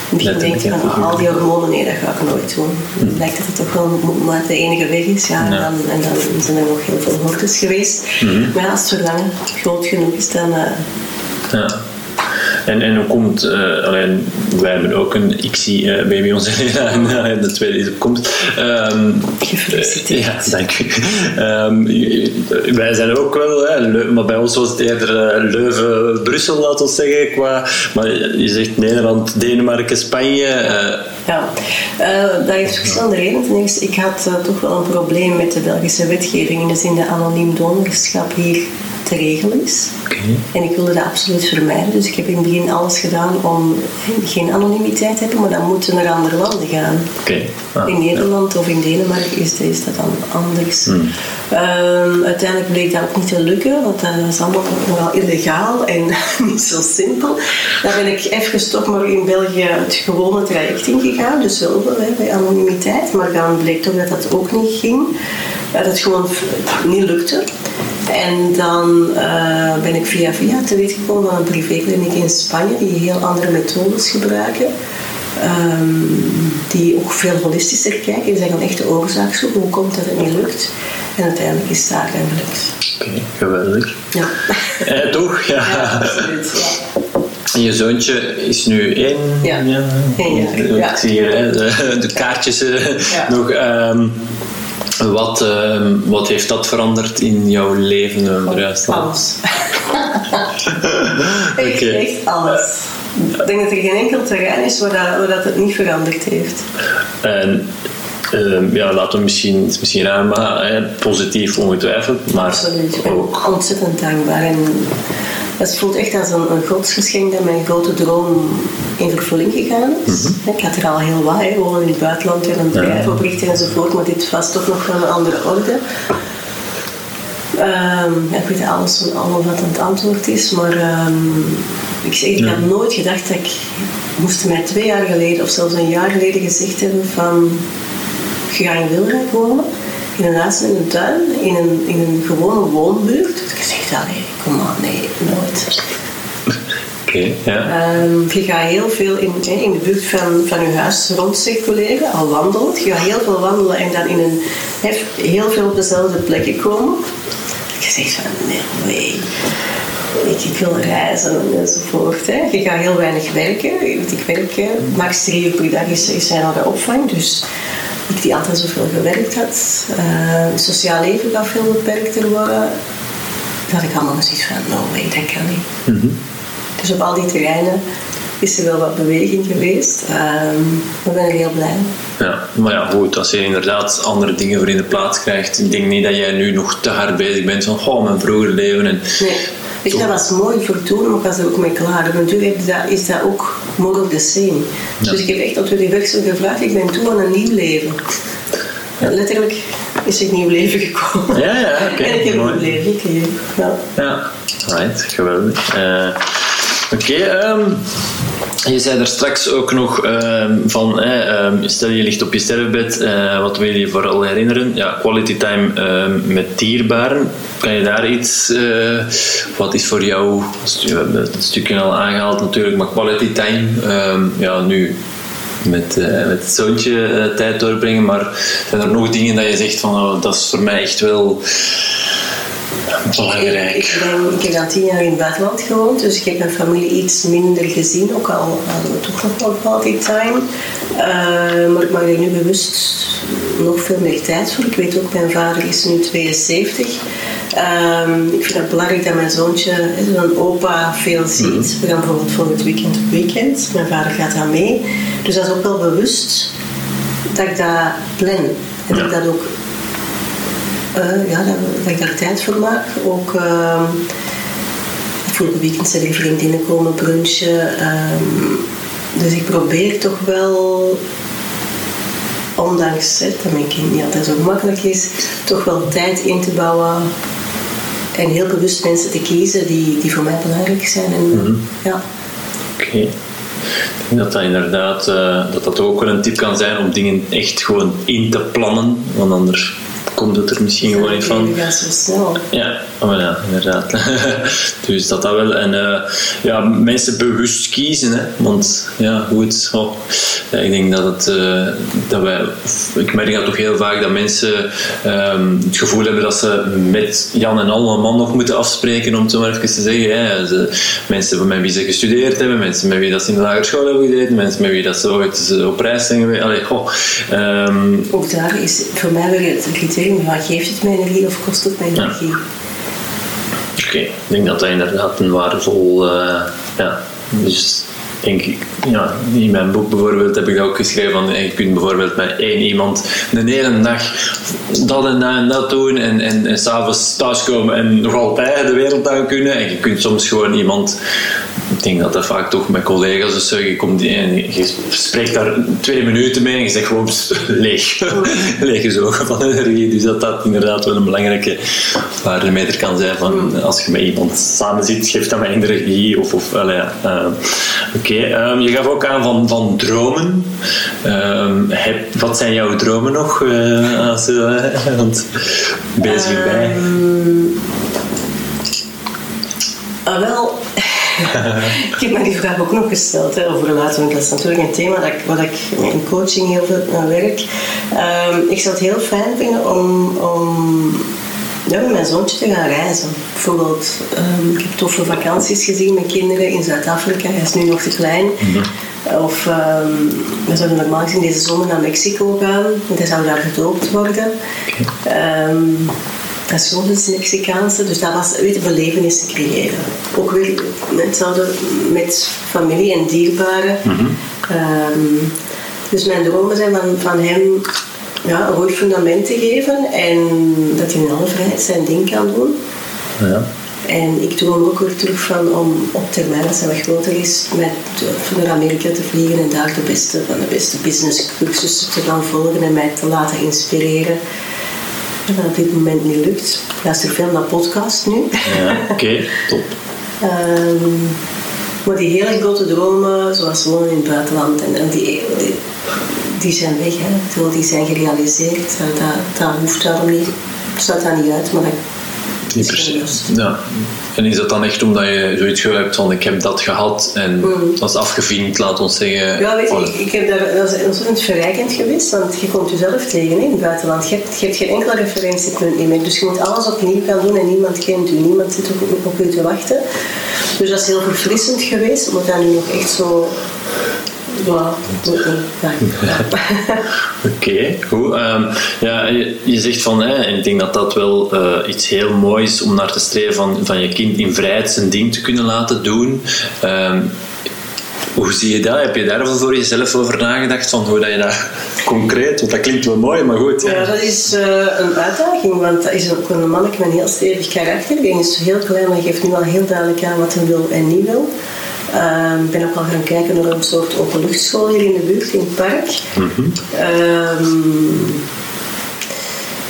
Misschien denk je van al die hormonen, nee, dat ga ik nooit doen. Het mm. lijkt dat het toch wel maar de enige weg is. Ja, en, dan, en dan zijn er nog heel veel hordes geweest. Mm -hmm. Maar ja, als het verlangen groot genoeg is, dan... Uh, ja. En, en hoe komt, uh, alleen, wij hebben ook een ICSI uh, baby onze Lena en uh, de tweede die komt. Um, Gefeliciteerd. ja, dank u. Um, wij zijn ook wel, hè, maar bij ons was het eerder Leuven-Brussel, laten we zeggen. Qua, maar je zegt Nederland, Denemarken, Spanje. ja, dat heeft verschillende redenen. Ten eerste, ik had toch wel een probleem met de Belgische wetgeving in de anoniem donorschap hier te regelen is. Okay. En ik wilde dat absoluut vermijden. Dus ik heb in het begin alles gedaan om geen anonimiteit te hebben, maar dan moeten we naar andere landen gaan. Okay. Ah, in Nederland ja. of in Denemarken is, is dat dan anders. Hmm. Um, uiteindelijk bleek dat ook niet te lukken, want dat is allemaal nogal illegaal en niet zo simpel. Daar ben ik even toch maar in België het gewone traject ingegaan, dus wel bij anonimiteit, maar dan bleek toch dat dat ook niet ging. Dat het gewoon niet lukte. En dan uh, ben ik via via te weten gekomen van een privékliniek in Spanje die heel andere methodes gebruiken. Um, die ook veel holistischer kijken. Die zeggen echt de oorzaak zoeken. Hoe komt dat het niet lukt? En uiteindelijk is het daar en gelukt. Oké, okay, geweldig. Ja. Eh, toch? Ja. ja absoluut. Ja. En je zoontje is nu één. Ja, ja. Ik zie hier hè, de, de kaartjes ja. nog. Um, wat, uh, wat heeft dat veranderd in jouw leven, Bruis? Alles. echt, okay. echt alles. Ik denk dat er geen enkel terrein is waar, dat, waar dat het niet veranderd heeft. En uh, ja, laten we misschien, het is misschien raar, maar positief ongetwijfeld. Maar Absoluut. ook. Ontzettend dankbaar. En het voelt echt als een, een godsgeschenk dat mijn grote droom in vervulling gegaan is. Mm -hmm. Ik had er al heel wat, hè, wonen in het buitenland en een bedrijf ja. oprichten enzovoort, maar dit was toch nog wel een andere orde. Um, ja, ik weet alles van allemaal wat het antwoord is, maar um, ik, zeg, ik Ja. had nooit gedacht dat ik moest mij twee jaar geleden of zelfs een jaar geleden gezegd hebben van je gaat in Wilrijk wonen, in een huis met een tuin, in een, in een gewone woonbuurt. Ik zeg, allee, kom maar, nee, nooit. Oké, ja. Ehm, je gaat heel veel in, in de buurt van, van je huis rondcirculeren, al wandelend. Je gaat heel veel wandelen en dan in een, heel veel op dezelfde plekken komen. Je zegt van, nee, nee. Ik, ik wil reizen enzovoort. Hè. Je gaat heel weinig werken. Ik werk max drie uur per dag is, is zijn naar de opvang. Dus ik die altijd zoveel gewerkt had. Uh, het sociaal leven gaat veel beperkter worden. Dat ik allemaal zoiets van, no way, dat kan niet. Mm -hmm. Dus op al die terreinen is er wel wat beweging geweest. Um, ik ben er heel blij Ja, maar ja, goed, als je inderdaad andere dingen voor in de plaats krijgt, ik denk niet dat jij nu nog te hard bezig bent van, oh, mijn vroeger leven. En nee. Weet je, dat was mooi voor toen, maar ik was er ook mee klaar. Natuurlijk is dat ook more of the same. Ja. Dus ik heb echt op de werksel gevraagd, ik ben toe aan een nieuw leven. Ja. Letterlijk is een nieuw leven gekomen. Ja, ja, oké. Okay, en ik heb mooi. een nieuw leven gekregen. Ja. ja, right, geweldig. Uh, Oké, okay, um, je zei er straks ook nog um, van, eh, um, stel je ligt op je sterfbed, uh, wat wil je vooral herinneren? Ja, quality time met dierbaren. Kan je daar iets, uh, wat is voor jou, we hebben het stukje al aangehaald natuurlijk, maar quality time, ja, nu met, eh, met het zoontje eh, tijd doorbrengen. Maar zijn er nog dingen dat je zegt van oh, dat is voor mij echt wel belangrijk? Ik, ben, ik heb dan tien jaar in het buitenland gewoond, dus ik heb mijn familie iets minder gezien, ook al hadden we toch nog wel quality time. Uh, maar ik maak er nu bewust nog veel meer tijd voor. Ik weet ook, mijn vader is nu 72. Um, ik vind het belangrijk dat mijn zoontje, zo'n opa, veel ziet. Mm We gaan bijvoorbeeld voor het weekend op weekend. Mijn vader gaat daar mee. Dus dat is ook wel bewust dat ik dat plan. En dat ik dat ook uh, ja, dat, dat, ik daar tijd voor maak. Ook uh, vorige weekend zijn er vriendinnen komen brunchen. Um, dus ik probeer toch wel, ondanks dat mijn kind niet altijd zo makkelijk is, toch wel tijd in te bouwen en heel bewust mensen te kiezen die, die voor mij belangrijk zijn. En, Mhm. ja. Oké. Ik denk dat dat inderdaad uh, dat dat ook wel een tip kan zijn om dingen echt gewoon in te plannen, want anders komt het er misschien gewoon niet van. Ja, zo snel. Ja, oh ja inderdaad. dus dat dat wel. En uh, ja, mensen bewust kiezen, hè. want ja, goed. Oh, ja, ik denk dat het, uh, dat wij, ik merk dat toch heel vaak dat mensen um, het gevoel hebben dat ze met Jan en Al een man nog moeten afspreken, om het zo maar even te zeggen. Hè. Ze, mensen met wie ze gestudeerd hebben, mensen met wie dat ze in de lagere school hebben gezeten, mensen met wie dat ze ooit op reis zijn geweest. Allee, oh, um, Ook daar is voor mij weer het van geeft het mij energie of kost het mij energie? Oké, okay. ik denk dat dat inderdaad een waardevol, uh, ja, dus denk ik, ja, in mijn boek bijvoorbeeld heb ik dat ook geschreven van je kunt bijvoorbeeld met één iemand de hele dag dat en dat en dat doen en, en, en s'avonds thuiskomen en nog altijd de wereld aan kunnen en je kunt soms gewoon iemand ik denk dat dat vaak toch met collega's of zo, je, komt en je spreekt daar twee minuten mee en je zegt gewoon leeg, leeg gezogen van energie. Dus dat dat inderdaad wel een belangrijke waardemeter kan zijn van als je met iemand samen zit, geeft dat mij energie of, of uh, uh, Oké, okay. um, je gaf ook aan van, van dromen. Um, heb, wat zijn jouw dromen nog? Uh, als, want bezig bij. Um, ah, wel, ik heb me die vraag ook nog gesteld hè, over relatie, want dat is natuurlijk een thema dat ik, wat ik in coaching heel veel naar werk. Um, ik zou het heel fijn vinden om, om ja, met mijn zoontje te gaan reizen. Bijvoorbeeld, um, ik heb toffe vakanties gezien met kinderen in Zuid-Afrika. Hij is nu nog te klein. Mm -hmm. Of um, we zouden normaal gezien deze zomer naar Mexico gaan. Want hij zou daar gedoopt worden. Okay. Um, dat is gewoon het Mexicaanse, dus dat was weet, belevenissen creëren. Ook weer hetzelfde met familie en dierbaren. Mm -hmm. um, dus mijn dromen zijn van, van hem ja, een goed fundament te geven en dat hij in alle vrijheid zijn ding kan doen. Ja. En ik droom ook weer terug van om op termijn, als hij wat groter is, met, naar Amerika te vliegen en daar de beste van de beste business cursussen te gaan volgen en mij te laten inspireren. Dat op dit moment niet lukt. Ik luister veel naar podcast nu. Ja, oké, okay, top. um, maar die hele grote dromen, zoals wonen in het buitenland, en, die, die, die, zijn weg. Hè. Die zijn gerealiseerd. Dat, dat hoeft daarom niet. Staat daar niet uit, maar dat niet precies. Ja. En is dat dan echt omdat je zoiets hebt van ik heb dat gehad en mm. dat is afgevinkt, laat ons zeggen? Ja, weet je, ik, ik heb daar, dat is ontzettend verrijkend geweest, want je komt jezelf tegen in het buitenland. Je hebt, je hebt geen enkele referentiepunt meer, dus je moet alles opnieuw gaan doen en niemand kent u, niemand zit op, op u te wachten. Dus dat is heel verfrissend geweest, omdat dat nu nog echt zo Oké, okay, goed. Um, ja, je, je, zegt van, hè, en ik denk dat dat wel uh, iets heel moois is om naar te streven van, van je kind in vrijheid zijn ding te kunnen laten doen. Um, hoe zie je dat? Heb je daar voor jezelf over nagedacht? Van hoe dat je dat concreet, want dat klinkt wel mooi, maar goed. Ja, ja dat is uh, een uitdaging, want dat is ook een mannetje met een heel stevig karakter. Hij is heel klein, maar geeft nu al heel duidelijk aan wat hij wil en niet wil. Ik um, ben ook al gaan kijken naar een soort openluchtschool hier in de buurt, in het park. Mm -hmm. um,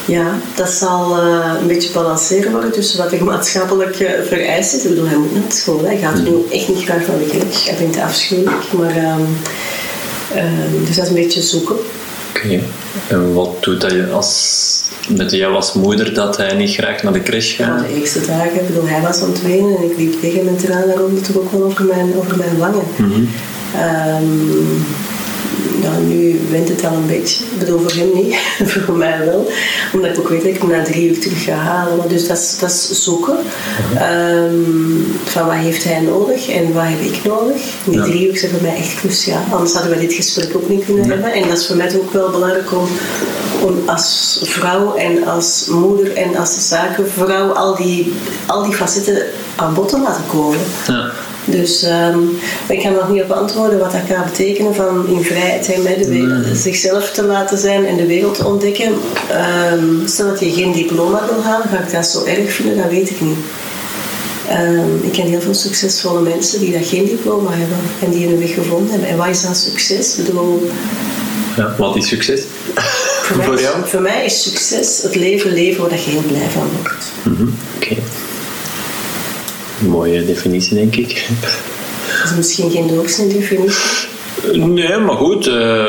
ja, dat zal uh, een beetje balanceren worden tussen wat er maatschappelijk uh, vereist is. Ik bedoel, hij moet naar school, hij gaat nu echt niet graag naar de kerk. Hij vindt het afschuwelijk, maar... Um, dus dat is een beetje zoeken. Oké. Okay. En wat doet dat je als met jou als moeder dat hij niet graag naar de crash gaat? Ja, de eerste dagen, bedoel, hij was aan het wenen en ik liep tegen mijn tranen rond, toch ook wel over mijn, over mijn wangen. Mm -hmm. um, nu wint het al een beetje. Ik bedoel, voor hem niet, voor mij wel. Omdat ik ook weet dat ik hem na drie uur terug ga halen. Dus dat is, dat is zoeken. Ehm, van wat heeft hij nodig en wat heb ik nodig. Die drie uur zijn voor mij echt cruciaal. Anders hadden we dit gesprek ook niet kunnen hebben. En dat is voor mij ook wel belangrijk om, om als vrouw en als moeder en als zakenvrouw al die, al die facetten aan bod te laten komen. Ja. Dus um, ik kan nog niet op antwoorden wat dat kan betekenen van in vrijheid zijn met de wereld, zichzelf te laten zijn en de wereld te ontdekken. Um, stel dat je geen diploma wil halen, ga ik dat zo erg vinden, dat weet ik niet. Um, ik ken heel veel succesvolle mensen die dat geen diploma hebben en die hun weg gevonden hebben. En wat is dan succes? Ik bedoel, ja, wat is succes? Voor, voor, mij, jou? voor mij is succes het leven leven waar je heel blij van wordt. Mm -hmm. Oké. Okay. Mooie definitie, denk ik. Dat is misschien geen doorsnee definitie. Nee, maar goed. Uh,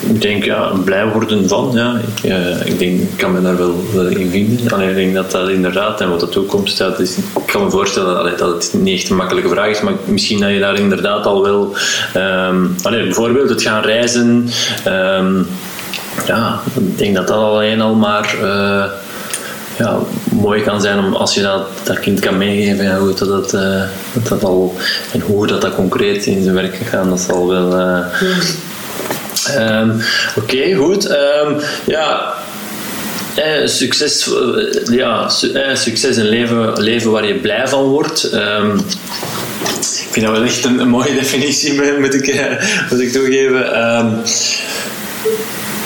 ik denk, ja, blij worden van. Ja. Ik, uh, ik denk, ik kan me daar wel, wel in vinden. Alleen, ik denk dat dat inderdaad, en wat de toekomst staat, is, ik kan me voorstellen allee, dat het niet echt een makkelijke vraag is, maar misschien dat je daar inderdaad al wel, um, allee, bijvoorbeeld het gaan reizen, um, ja, ik denk dat dat alleen al maar... Uh, ja, mooi kan zijn om als je dat, dat kind kan meegeven ja, hoe dat, dat, uh, dat, dat al en hoe dat, dat concreet in zijn werk gaat, dat zal wel. Uh, um, Oké, goed. Um, ja. Eh, succes, ja, su eh, succes een leven, leven waar je blij van wordt. Um, ik vind dat wel echt een, een mooie definitie, moet ik, moet ik toegeven.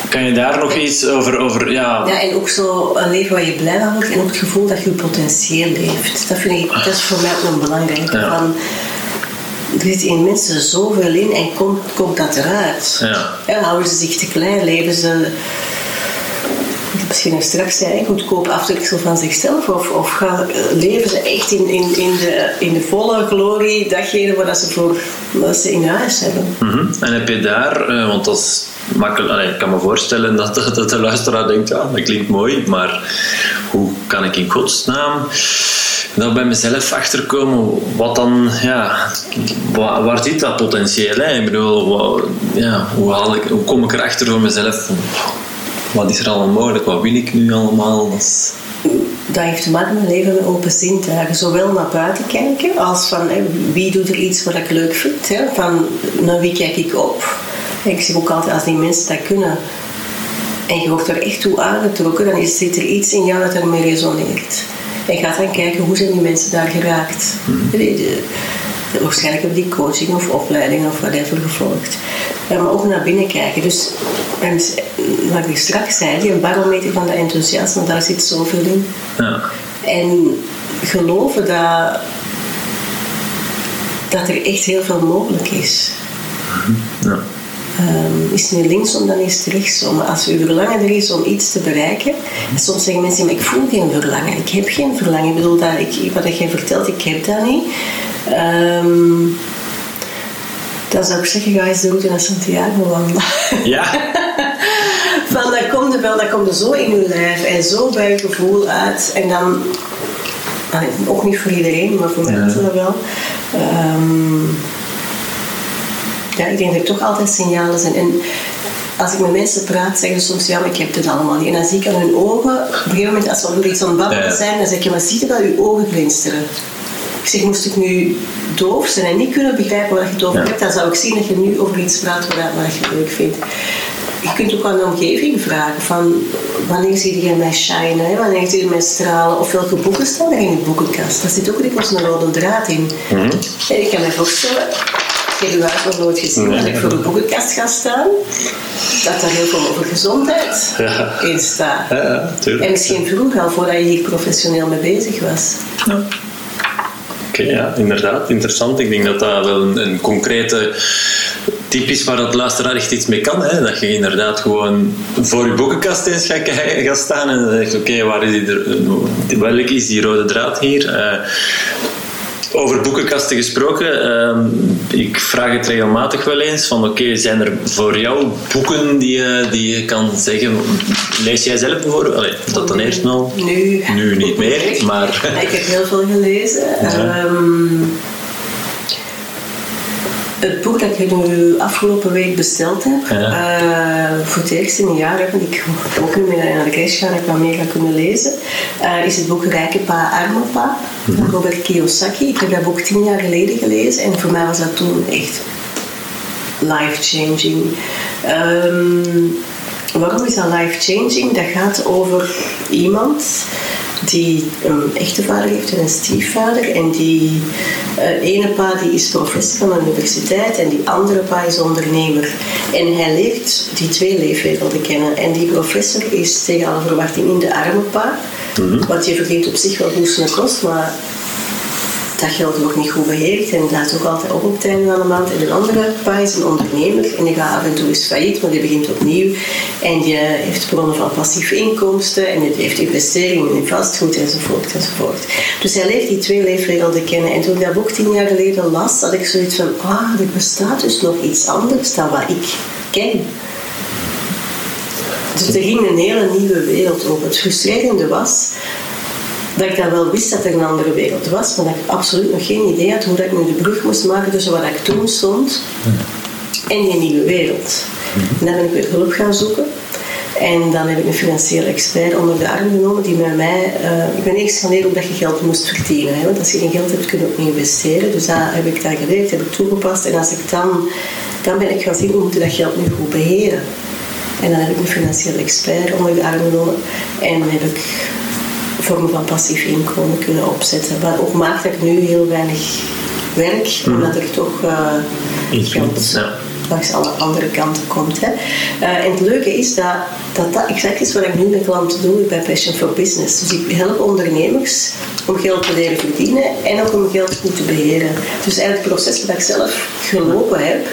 Kan je daar nog iets over, over ja... Ja, en ook zo een leven waar je blij van wordt en ook het gevoel dat je potentieel leeft. Dat vind ik, dat is voor mij ook nog belangrijk. Ja. Van, er zit in mensen zoveel in en komt, komt dat eruit. Ja. ja. houden ze zich te klein, leven ze misschien nog straks zei, goedkoop afdruksel van zichzelf? Of, of gaan, leven ze echt in, in, in, de, in de volle glorie, datgene wat ze, voor, wat ze in huis hebben? Mm -hmm. En heb je daar, uh, want dat is makkelijk, ik kan me voorstellen dat, de luisteraar denkt, ja, dat klinkt mooi, maar hoe kan ik in godsnaam nou bij mezelf achterkomen wat dan, ja, waar, zit dat potentieel? Hè? Ik bedoel, ja, hoe, kom ik erachter voor mezelf? Wat is er allemaal mogelijk? Wat wil ik nu allemaal? Dat, heeft te maken met leven met open zintuigen. Zowel naar buiten kijken als van wie doet er iets wat ik leuk vind. Hè? Van naar wie kijk ik op. Ik zeg ook altijd, als die mensen dat kunnen en je wordt er echt toe aangetrokken, dan is, zit er iets in jou dat ermee resoneert. En gaat dan kijken, hoe zijn die mensen daar geraakt? Mm. De, de, de, waarschijnlijk hebben die coaching of opleiding of whatever gevolgd. Ja, maar ook naar binnen kijken. Dus, en, wat ik straks zei, een barometer van de enthousiasme, daar zit zoveel in. Ja. En geloven dat, dat er echt heel veel mogelijk is. Ja. Um, is het nu linksom, dan is het rechtsom. Maar als uw verlangen er is om iets te bereiken, en soms zeggen mensen, maar ik voel geen verlangen, ik heb geen verlangen. Ik bedoel, dat ik, wat jij vertelt, ik heb dat niet. Um, dan zou ik zeggen, ga eens de route naar Santiago wandelen. Ja. Van, dat komt er wel, dat komt er zo in uw lijf en zo bij je gevoel uit. En dan, ook niet voor iedereen, maar voor mensen ja. wel. Um, ja, ik denk dat er toch altijd signalen zijn. En als ik met mensen praat, zeggen ze soms, ja, maar ik heb het allemaal niet. En dan zie ik aan hun ogen, op een gegeven moment, als ze over iets aan het babbelen zijn, dan zeg je, maar zie je dat uw ogen glinsteren? Ik zeg, moest ik nu doof zijn en niet kunnen begrijpen wat je het over hebt, dan zou ik zien dat je nu over iets praat wat, wat je leuk vindt. Je kunt ook aan de omgeving vragen van wanneer zie je mij shinen, hè? wanneer zie je mij stralen of welke boeken staan er in de boekenkast. Daar zit ook dikwijls een rode draad in. Mm -hmm. En ik kan me voorstellen, ik heb u huis nog nooit gezien, nee. als ik voor de boekenkast ga staan, dat er heel veel over gezondheid ja. in staat. Ja, en misschien vroeger al, voordat je hier professioneel mee bezig was. Ja. Oké, okay, ja, inderdaad. Interessant. Ik denk dat dat wel een, een concrete tip is waar dat luisteraar echt iets mee kan. Hè? Dat je inderdaad gewoon voor je boekenkast eens gaat, gaat staan en dan zegt oké, okay, waar is die, welk is die rode draad hier? Uh, over boekenkasten gesproken, uh, ik vraag het regelmatig wel eens van oké, okay, zijn er voor jou boeken die je, die je kan zeggen, lees jij zelf bijvoorbeeld? Allee, dat dan eerst wel? Nu. Nu niet meer, maar... Ik heb heel veel gelezen. Ja. Um, Het boek dat ik nu afgelopen week besteld heb, Ja. eh, voor het eerst in een jaar heb ik ook niet meer naar de crash gaan, heb ik wat meer gaan kunnen lezen, eh, is het boek Rijke Pa, Arme Pa van Robert Kiyosaki. Ik heb dat boek tien jaar geleden gelezen en voor mij was dat toen echt life-changing. Ehm, waarom is dat life-changing? Dat gaat over iemand die een echte vader heeft en een stiefvader. En die eh, ene pa die is professor van de universiteit en die andere pa is ondernemer. En hij leert die twee leefwerelden kennen. En die professor is tegen alle verwachting in de arme pa. Want je verdient op zich wel zijn kost, maar dat geld wordt niet goed beheerd en laat ook altijd op op het einde de maand. En een andere pa is een ondernemer en die gaat af en toe eens failliet, maar die begint opnieuw. En die heeft bronnen van passieve inkomsten en die heeft investeringen in vastgoed enzovoort enzovoort. Dus hij leert die twee leefwerelden kennen. En toen ik dat boek tien jaar geleden las, had ik zoiets van, ah, er bestaat dus nog iets anders dan wat ik ken. Dus er ging een hele nieuwe wereld open. Het frustrerende was dat ik dan wel wist dat er een andere wereld was, maar dat ik absoluut nog geen idee had hoe dat ik nu de brug moest maken tussen wat ik toen stond en die nieuwe wereld. En dan ben ik weer hulp gaan zoeken. En dan heb ik een financiële expert onder de arm genomen die met mij... eh, ik ben eerst gaan leren hoe dat je geld moest verdienen. Hè, want als je geen geld hebt, kun je ook niet investeren. Dus dat heb ik daar geleerd, heb ik toegepast. En als ik dan... Dan ben ik gaan zien, hoe moet je dat geld nu goed beheren. En dan heb ik een financiële expert onder de arm genomen. En heb ik vormen van passief inkomen kunnen opzetten. Wat ook maakt dat ik nu heel weinig werk, omdat er toch Iets geld. Langs alle andere kanten komt. Hè. Eh, en het leuke is dat, dat dat exact is wat ik nu met klanten doe bij Passion for Business. Dus ik help ondernemers om geld te leren verdienen en ook om geld goed te beheren. Dus eigenlijk het proces wat ik zelf gelopen heb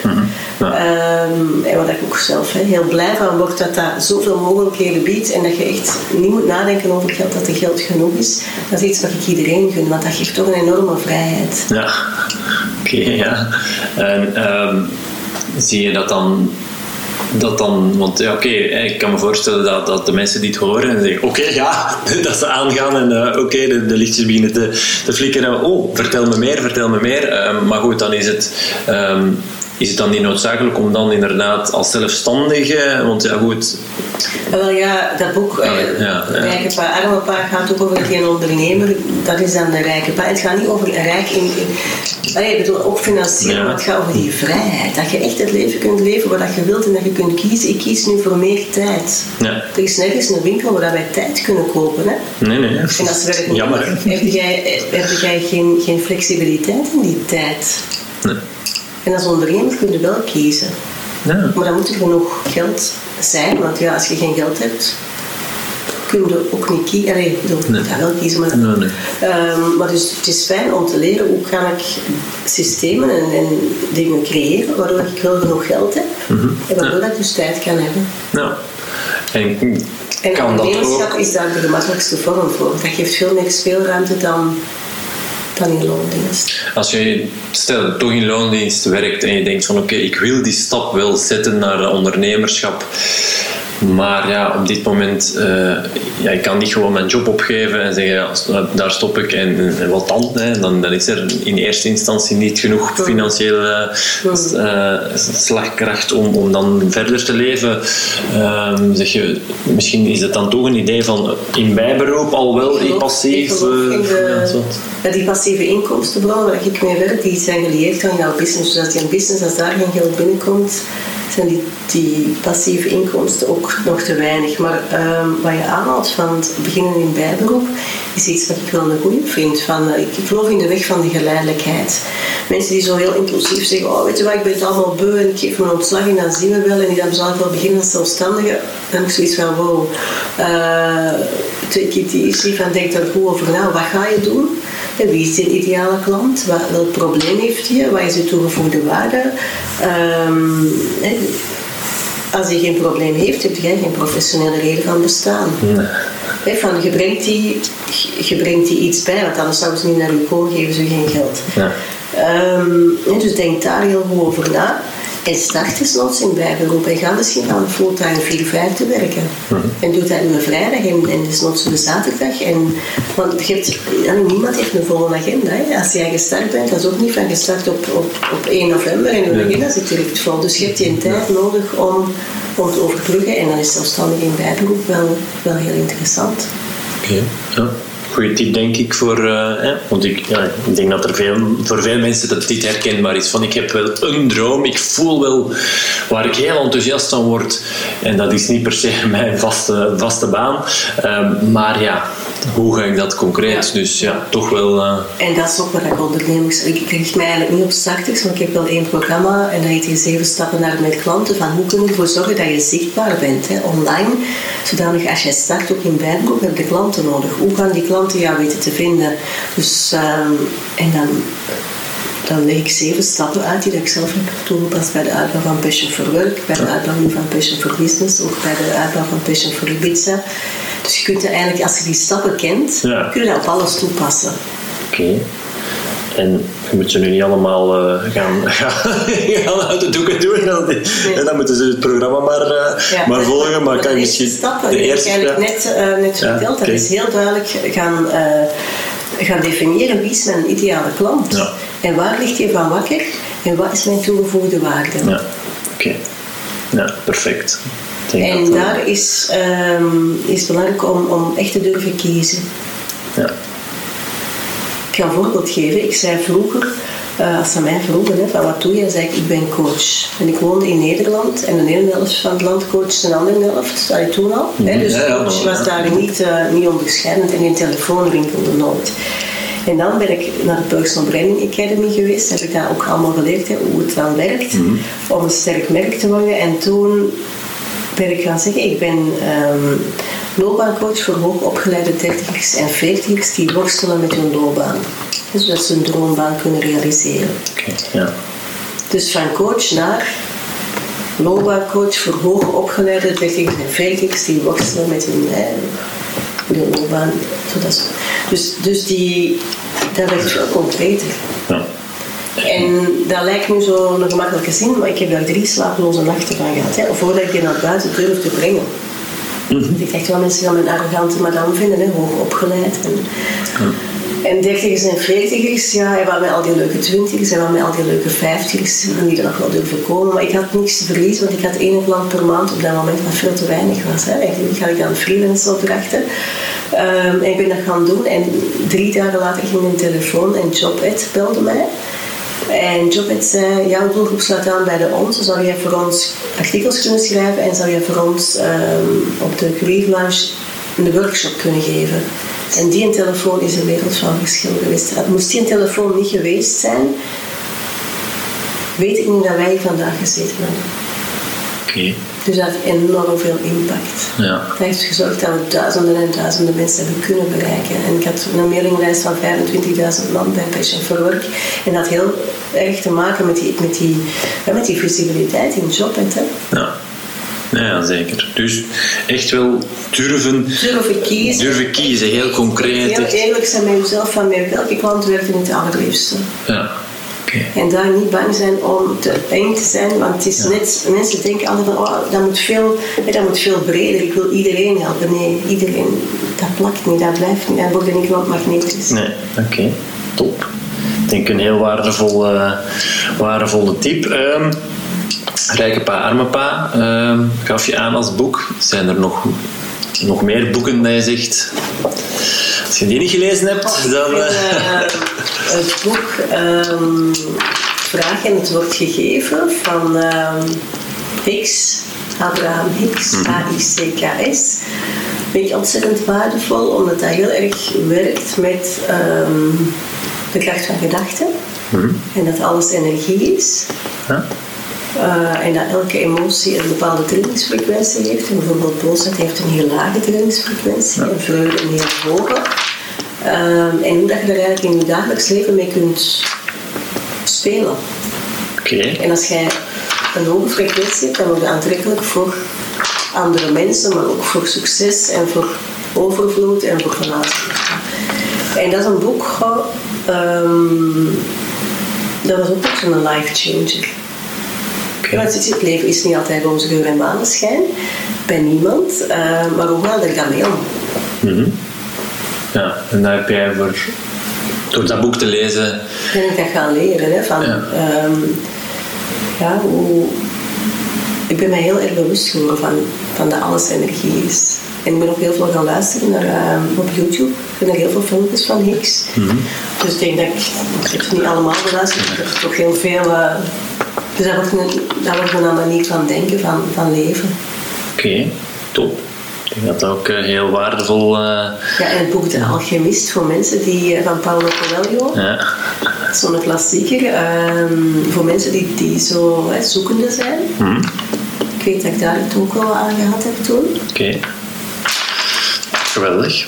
ehm, en wat ik ook zelf hè, heel blij van word, dat dat zoveel mogelijkheden biedt en dat je echt niet moet nadenken over geld, dat er geld genoeg is. Dat is iets wat ik iedereen gun, want dat geeft toch een enorme vrijheid. Ja, oké, ja. En ehm, zie je dat dan, dat dan want ja, oké, ik kan me voorstellen dat, dat de mensen die het horen en zeggen, oké, ja, dat ze aangaan en eh, oké, de, de lichtjes beginnen te, te flikkeren. Oh, vertel me meer, vertel me meer. Ehm, maar goed, dan is het... ehm, is het dan niet noodzakelijk om dan inderdaad als zelfstandige, want ja goed, Ja, Wel ja, dat boek, eh, ja, ja. Rijke Pa, Arme Pa, gaat ook over geen ondernemer. Dat is dan de rijke pa. Het gaat niet over een rijk in... in Allee, ik bedoel, ook financieel, Ja. maar het gaat over die vrijheid. Dat je echt het leven kunt leven wat je wilt en dat je kunt kiezen. Ik kies nu voor meer tijd. ja. Er is nergens een winkel waar wij tijd kunnen kopen. Hè? Nee, nee. En als werk niet Jammer, hè? heb jij, heb jij geen, geen flexibiliteit in die tijd. Nee. En als ondernemer kun je wel kiezen. Ja. Maar dan moet er genoeg geld zijn, want ja, als je geen geld hebt, kun je ook niet kiezen. Allee, ik dat wel kiezen, maar, Nee, nee. Ehm, maar dus het is fijn om te leren hoe kan ik systemen en, en dingen creëren waardoor ik wel genoeg geld heb Mhm. en waardoor ik dus tijd kan hebben. Ja. En En kan dat ook... is daar de gemakkelijkste vorm voor. Dat geeft veel meer speelruimte dan, dan in loondienst. Als je stel toch in loondienst werkt en je denkt van oké, ik wil die stap wel zetten naar ondernemerschap. Maar ja, op dit moment, eh, ja, ik kan niet gewoon mijn job opgeven en zeggen, ja, daar stop ik en, en wat dan? Hè? Dan, dan is er in eerste instantie niet genoeg financiële eh, slagkracht om, om dan verder te leven. Ehm, zeg je, misschien is het dan toch een idee van in bijberoep al wel Ik passief. in de- ja, die passieve inkomstenbronnen waar ik mee werk, die zijn gelieerd aan jouw business. Dus als je een business, als daar geen geld binnenkomt, zijn die, die passieve inkomsten ook nog te weinig. Maar ehm, wat je aanhaalt van het beginnen in bijberoep, is iets wat ik wel een goede vind. Van, eh, ik geloof in de weg van de geleidelijkheid. Mensen die zo heel impulsief zeggen, oh weet je wat, ik ben het allemaal beu en ik geef me ontslag en dan zien we wel. En die dan zal wel beginnen als zelfstandige. Dan heb ik zoiets van, wow, eh take it van denk daar goed over na. Wat ga je doen? En Wie is de ideale klant? Wat, welk probleem heeft hij? Wat is de toegevoegde waarde? Ehm, als hij geen probleem heeft, heb jij geen professionele reden van bestaan. Van, je, brengt die, je brengt die iets bij, want anders zouden ze niet naar u komen, geven ze geen geld. Ja. Ehm, dus denk daar heel goed over na. En start is nog in bijberoep en ga misschien aan fulltime 4, 5 te werken. En doe dat in de vrijdag en, en dus nog de zaterdag. En, want je hebt, ja, niemand heeft een volle agenda. Hè. Als jij gestart bent, dat is ook niet van gestart op, op, op 1 november en je agenda zit direct vol. Dus je hebt die tijd nodig om, om te overbruggen en dan is zelfstandig in bijberoep wel, wel heel interessant. Oké, ja. Goeie tip denk ik voor, eh, hè? want ik, ja, ik denk dat er veel, voor veel mensen dat dit herkenbaar is. Van ik heb wel een droom, ik voel wel waar ik heel enthousiast van word. En dat is niet per se mijn vaste, vaste baan. Ehm, maar ja, hoe ga ik dat concreet? Ja. Dus ja, toch wel... eh, En dat is ook waar ik ondernemers... Ik richt mij eigenlijk niet op starters, maar ik heb wel één programma en dat heet die zeven stappen naar met klanten. Van hoe kun je ervoor zorgen dat je zichtbaar bent hè, online. Zodanig als jij start ook in bijberoep heb je klanten nodig. Hoe gaan die klanten jou weten te vinden? Dus, ehm, en dan, dan leg ik zeven stappen uit die dat ik zelf heb toegepast bij de uitbouw van Passion for Work, bij de uitbouw van Passion for Business, ook bij de uitbouw van Passion for Ibiza. Dus je kunt eigenlijk, als je die stappen kent, Ja. kun je dat op alles toepassen. Oké. En je moet ze nu niet allemaal eh, gaan, gaan uit de doeken doen. En dan moeten ze het programma maar, eh, Ja, maar volgen. Maar kan je misschien stappen, de die eerste heb ik net, eh, net Ja, verteld, dat oké. is heel duidelijk gaan, gaan definiëren wie is mijn ideale klant. Ja. En waar ligt hij van wakker en wat is mijn toegevoegde waarde. Ja, oké. Ja, perfect. En dat, daar is, ehm, is het belangrijk om, om echt te durven kiezen. Ja. Ik ga een voorbeeld geven. Ik zei vroeger, eh, als ze mij vroegen, hè, van wat doe je, zei ik, ik ben coach. En ik woonde in Nederland en de ene helft van het land coachte de andere helft, dat toen al. Hè, dus Ja, coach was daar niet, eh, niet onderscheidend en in telefoon winkelde nooit. En dan ben ik naar de Personal Branding Academy geweest. Heb ik daar ook allemaal geleerd hè, hoe het dan werkt. Om een sterk merk te worden. En toen ben ik gaan zeggen, ik ben ehm loopbaancoach voor hoogopgeleide dertigers en veertigers die worstelen met hun loopbaan. Dus dat ze hun droombaan kunnen realiseren. Ja. Dus van coach naar loopbaancoach voor hoogopgeleide dertigers en veertigers die worstelen met hun, hè, hun loopbaan. Zodat ze- Dus, dus die, dat werd veel concreter. ja. En dat lijkt nu zo een gemakkelijke zin, maar ik heb daar drie slapeloze nachten van gehad. Hè, voordat ik die naar buiten durf te brengen. Want Ik dacht wel, mensen gaan een arrogante madame vinden, hè, hoog opgeleid. En, en dertigers en veertigers, ja, en wat met al die leuke twintigers en wat met al die leuke vijftigers, en die er nog wel durven komen. Maar ik had niks te verliezen, want ik had één plan per maand op dat moment, wat veel te weinig was. Hè. Eigenlijk had ik dan freelance opdrachten. Ehm, en ik ben dat gaan doen en drie dagen later ging mijn telefoon en JobEd belde mij. En JobEd zei, jouw doelgroep sluit aan bij de onze. Zou jij voor ons artikels kunnen schrijven en zou jij voor ons ehm, op de Career Launch een workshop kunnen geven? En die telefoon is een wereld van verschil geweest. Moest die telefoon niet geweest zijn, weet ik niet dat wij vandaag gezeten hadden. Dus dat heeft enorm veel impact. Ja. Dat heeft gezorgd dat we duizenden en duizenden mensen hebben kunnen bereiken. En ik had een mailinglijst van 25.000 man bij Passion for Work. En dat had heel erg te maken met die, met die, met die visibiliteit in. Hè. Ja. Ja, zeker. Dus echt wel durven, Durven kiezen. durven kiezen, heel concreet. Heel eerlijk zijn met jezelf van met welke klant werkt je het allerliefste. Ja. En daar niet bang zijn om te eng te zijn, want het is net, mensen denken altijd van, oh, dat moet, veel, dat moet veel breder, ik wil iedereen helpen. Nee, iedereen, dat plakt niet, dat blijft niet, dat wordt niet iemand magnetisch. Nee, oké. Top. Ik denk een heel waardevolle, waardevolle tip. Ehm, Rijke pa, arme pa ehm, gaf je aan als boek. Zijn er nog, nog meer boeken dat je zegt... Als je die niet gelezen hebt, dan... Eh, het boek ehm, Vraag en het wordt gegeven van ehm, Hicks, Abraham Hicks, H-I-C-K-S. Vind ik ontzettend waardevol, omdat dat heel erg werkt met ehm, de kracht van gedachten. En dat alles energie is. ja? Eh, en dat elke emotie een bepaalde trillingsfrequentie heeft. En bijvoorbeeld boosheid heeft een heel lage trillingsfrequentie en vreugde een heel hoge. Ehm, en hoe dat je daar eigenlijk in je dagelijks leven mee kunt spelen. Oké. En als jij een hoge frequentie hebt, dan word je aantrekkelijk voor andere mensen, maar ook voor succes en voor overvloed en voor relaties. En dat is een boek, ehm, dat was ook echt een life changer. Want het leven is niet altijd roze geur en maneschijn. Bij niemand. eh, maar hoe ga ik daarmee om? Mhm. Ja, en daar heb jij voor, door dat boek te lezen, Ben ik dat gaan leren. Hè, van, Ja. ja. ja, hoe, ik ben mij heel erg bewust geworden van, van dat alles energie is. En ik ben ook heel veel gaan luisteren naar, eh, op YouTube. Ik vind er heel veel filmpjes van Higgs. Dus ik denk dat ik, ik heb ze niet allemaal beluisterd. Ik heb er toch heel veel... eh, dus dat wordt, een, dat wordt een manier van denken, van, van leven. oké, top. Ik denk dat dat ook eh, heel waardevol uh, Ja, en het boek De Alchemist voor mensen die, eh, van Paulo Coelho. ja. Zo'n klassieker. ehm, voor mensen die, die zo hè, zoekende zijn. Mhm. Ik weet dat ik daar het ook wel aan gehad heb toen. Oké. Geweldig.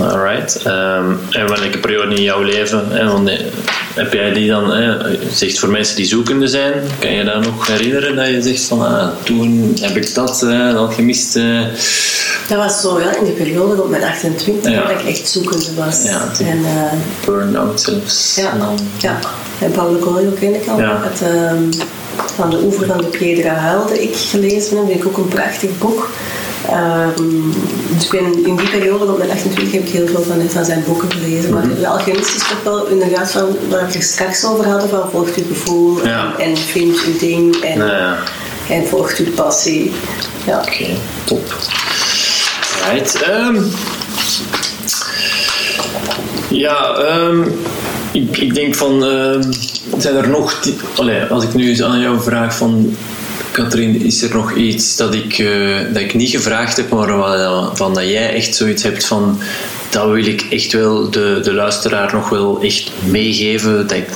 Alright. Ehm, en welke periode in jouw leven hè, want, eh, heb jij die dan, hè, zegt voor mensen die zoekende zijn, kan je dat nog herinneren dat je zegt van ah, toen heb ik dat uh, al gemist? Uh, Dat was zo ja, in de periode rond mijn 28 Ja. dat ik echt zoekende was. Ja, en, eh, burn-out zelfs. ja, En dan- ja. En Paulo Coelho ken ik al. Ja. Het, ehm, van de oever van de Piedra huilde ik gelezen heb. vind ik ook een prachtig boek. Ehm, dus ik ben in die periode, rond mijn 28, heb ik heel veel van, van zijn boeken gelezen. Maar de alchemist is toch wel inderdaad van waar we het straks over hadden, van volgt uw gevoel Ja. en, en vind uw ding en, Nou ja, en volgt uw passie. Ja. oké, top. Right. ehm, ja, ehm, ik, ik denk van, zijn er nog, allee, als ik nu aan jou vraag van, Katrien, is er nog iets dat ik, eh, dat ik niet gevraagd heb, maar wat- van dat jij echt zoiets hebt van, dat wil ik echt wel de, de luisteraar nog wel echt meegeven, dat ik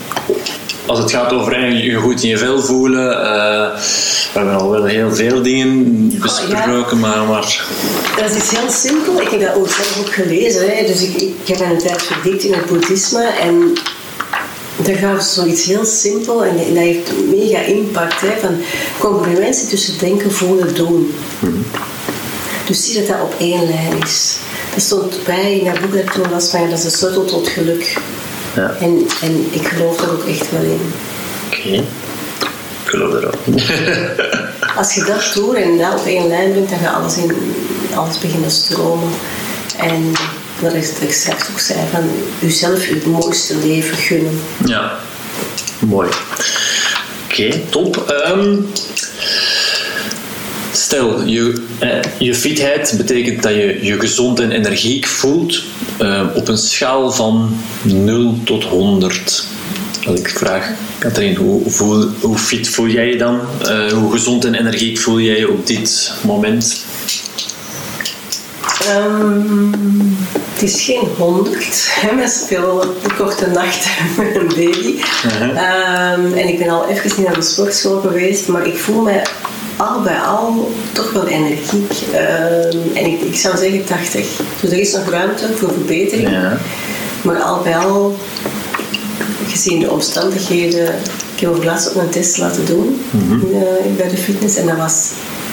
als het gaat over je goed in je vel voelen, eh, we hebben al wel heel veel dingen besproken, maar, maar Dat is iets heel simpel. Ik heb dat ook zelf ook gelezen. Hè. Dus ik, ik heb me een tijd verdiept in het boeddhisme. En daar gaat zoiets heel simpel en dat heeft mega impact. Hè, van congruentie tussen denken, voelen, doen. Dus zie dat dat op één lijn is. Dat stond bij in dat boek dat ik toen las, van, ja, dat is de sleutel tot geluk. Ja. En, en ik geloof daar ook echt wel in. oké. Ik geloof erop. Als je dat doet en dat op één lijn brengt, dan gaat alles, in, alles beginnen stromen. En dat is wat ik straks ook zei, van jezelf je mooiste leven gunnen. ja, mooi. Oké, top. Ehm, stel, je, eh, je fitheid betekent dat je je gezond en energiek voelt eh, op een schaal van 0 tot 100. Als ik vraag, Katrien, hoe, voel, hoe fit voel jij je dan? Eh, hoe gezond en energiek voel jij je op dit moment? Ehm, het is geen honderd, met veel de korte nachten met een baby. Ehm, en ik ben al even naar de sportschool geweest, maar ik voel me al bij al toch wel energiek. Ehm, en ik, ik zou zeggen 80. Dus er is nog ruimte voor verbetering. Ja. Maar al bij al, gezien de omstandigheden, ik heb over laatst ook een test laten doen eh, bij de fitness en dat was,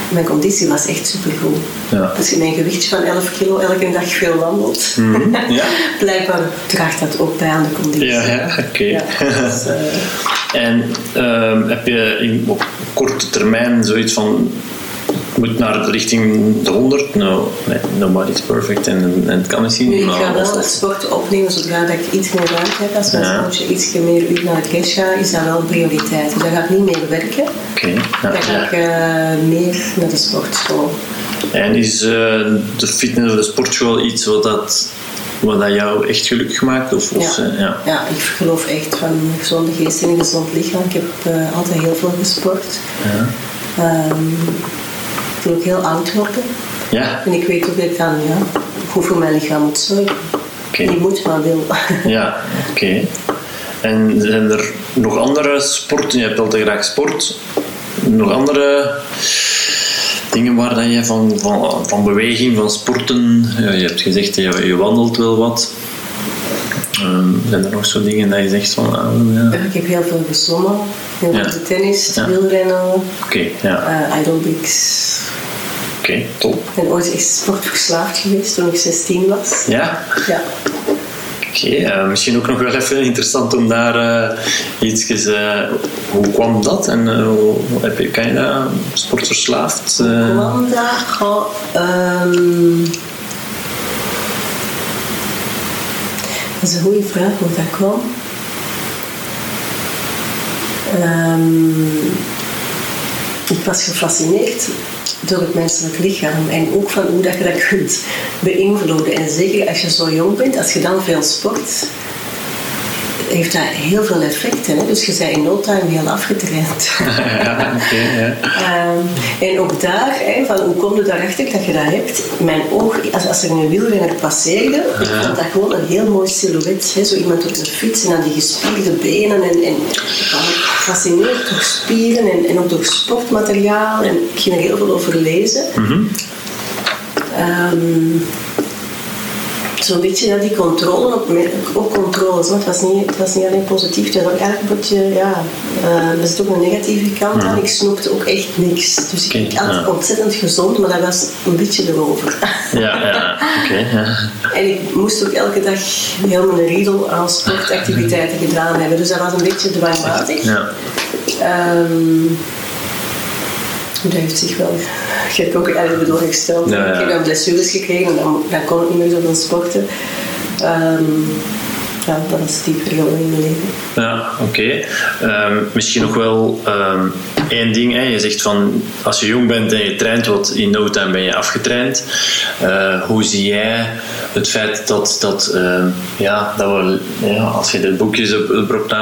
mijn conditie was echt supergoed. Ja. Als je mijn gewichtje van 11 kilo elke dag veel wandelt, Ja. blijkbaar draagt dat ook bij aan de conditie. Ja, ja, oké. Ja, dus, eh, En ehm, heb je in, op korte termijn zoiets van moet naar de richting de 100? No, nobody's perfect en, en het kan misschien. nu, ik ga wel het sport opnemen zodra dat ik iets meer ruimte heb. Als mijn Ja. iets meer uur naar de crash gaat, is dat wel een prioriteit. Dus dat gaat niet meer werken. Oké, ja, Dan ga ja. ik eh, meer naar de sportschool. En is eh, de fitness of de sportschool iets wat, dat, wat dat jou echt gelukkig maakt? Of, of, Ja. eh, ja. Ja, ik geloof echt van een gezonde geest en een gezond lichaam. Ik heb altijd heel veel gesport. Ja. Ehm, ook heel oud worden. Ja, En ik weet ook dat ik dan ja, goed voor mijn lichaam moet zorgen. Niet moet, maar wil. ja oké. En zijn er nog andere sporten? Je hebt altijd graag sport. Nog andere dingen waar dat je van, van, van beweging, van sporten... Je hebt gezegd, je, je wandelt wel wat. Ehm, zijn er nog zo dingen dat je zegt van... ah, ja. ik heb heel veel gezwommen. Heel Ja. veel tennis, Ja. wielrennen, Oké, ja. eh, aerobics. Oké, top. Ik ben ooit echt sportverslaafd geweest toen ik 16 was. Ja? Ja. Oké, eh, misschien ook nog wel even interessant om daar uh, iets uh, hoe kwam dat en hoe heb je, kan je dat sportverslaafd? Hoe kwam dat? Goh, um, dat is een goede vraag hoe dat kwam. Um, ik was gefascineerd door het menselijk lichaam en ook van hoe dat je dat kunt beïnvloeden. En zeker als je zo jong bent, als je dan veel sport, heeft dat heel veel effecten. Hè? Dus je bent in no time heel afgetraind. ja, ja. um, en ook daar, hè, van hoe kom je daarachter dat je dat hebt? Mijn oog, als, als er een wielrenner passeerde, ja. vond dat gewoon een heel mooi silhouet. Hè? Zo iemand op de fiets en dan die gespierde benen. En, en gefascineerd door spieren en, en ook door sportmateriaal. En ik ging er heel veel over lezen. Mm -hmm. um, zo'n beetje ja, die controle, op, ook controles. Het was, niet, het was niet alleen positief, het was ook eigenlijk een beetje, ja, uh, er zit ook een negatieve kant aan. Ik snoepte ook echt niks. Dus ik, had ja. ontzettend gezond, maar dat was een beetje erover. Ja, ja, oké. Okay, ja. En ik moest ook elke dag heel mijn riedel aan sportactiviteiten gedaan hebben. Dus dat was een beetje dwangmatig. Ja. Um, dat heeft zich wel gek ook eigenlijk bedoel gesteld. Ja, ja. Ik heb dan blessures gekregen en dan, dan kon ik niet meer zoveel sporten. Um, ja, dat was die periode in mijn leven. Ja, oké. Okay. Um, misschien nog wel um, één ding. Hè. Je zegt van als je jong bent en je traint wat, in no time ben je afgetraind. Uh, hoe zie jij het feit dat, dat, uh, ja, dat we, ja, als je de boekjes op, op,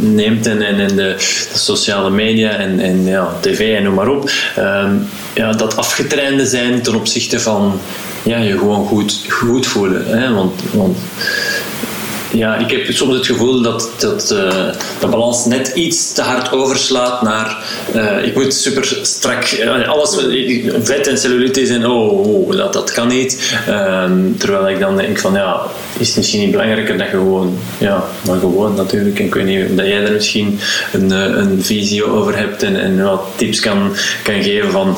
neemt en, en, de, sociale media en, en ja, tv en noem maar op, um, ja, dat afgetrainde zijn ten opzichte van ja, je gewoon goed, goed voelen. Hè? Want, want ja, ik heb soms het gevoel dat, dat uh, de balans net iets te hard overslaat naar uh, ik moet super strak, uh, alles vet en cellulitis en oh, oh dat, dat kan niet. Ehm, terwijl ik dan denk van ja, is het misschien niet belangrijker dat je gewoon, ja, maar gewoon natuurlijk, en ik weet niet dat jij er misschien een, een visie over hebt en, en wat tips kan, kan geven van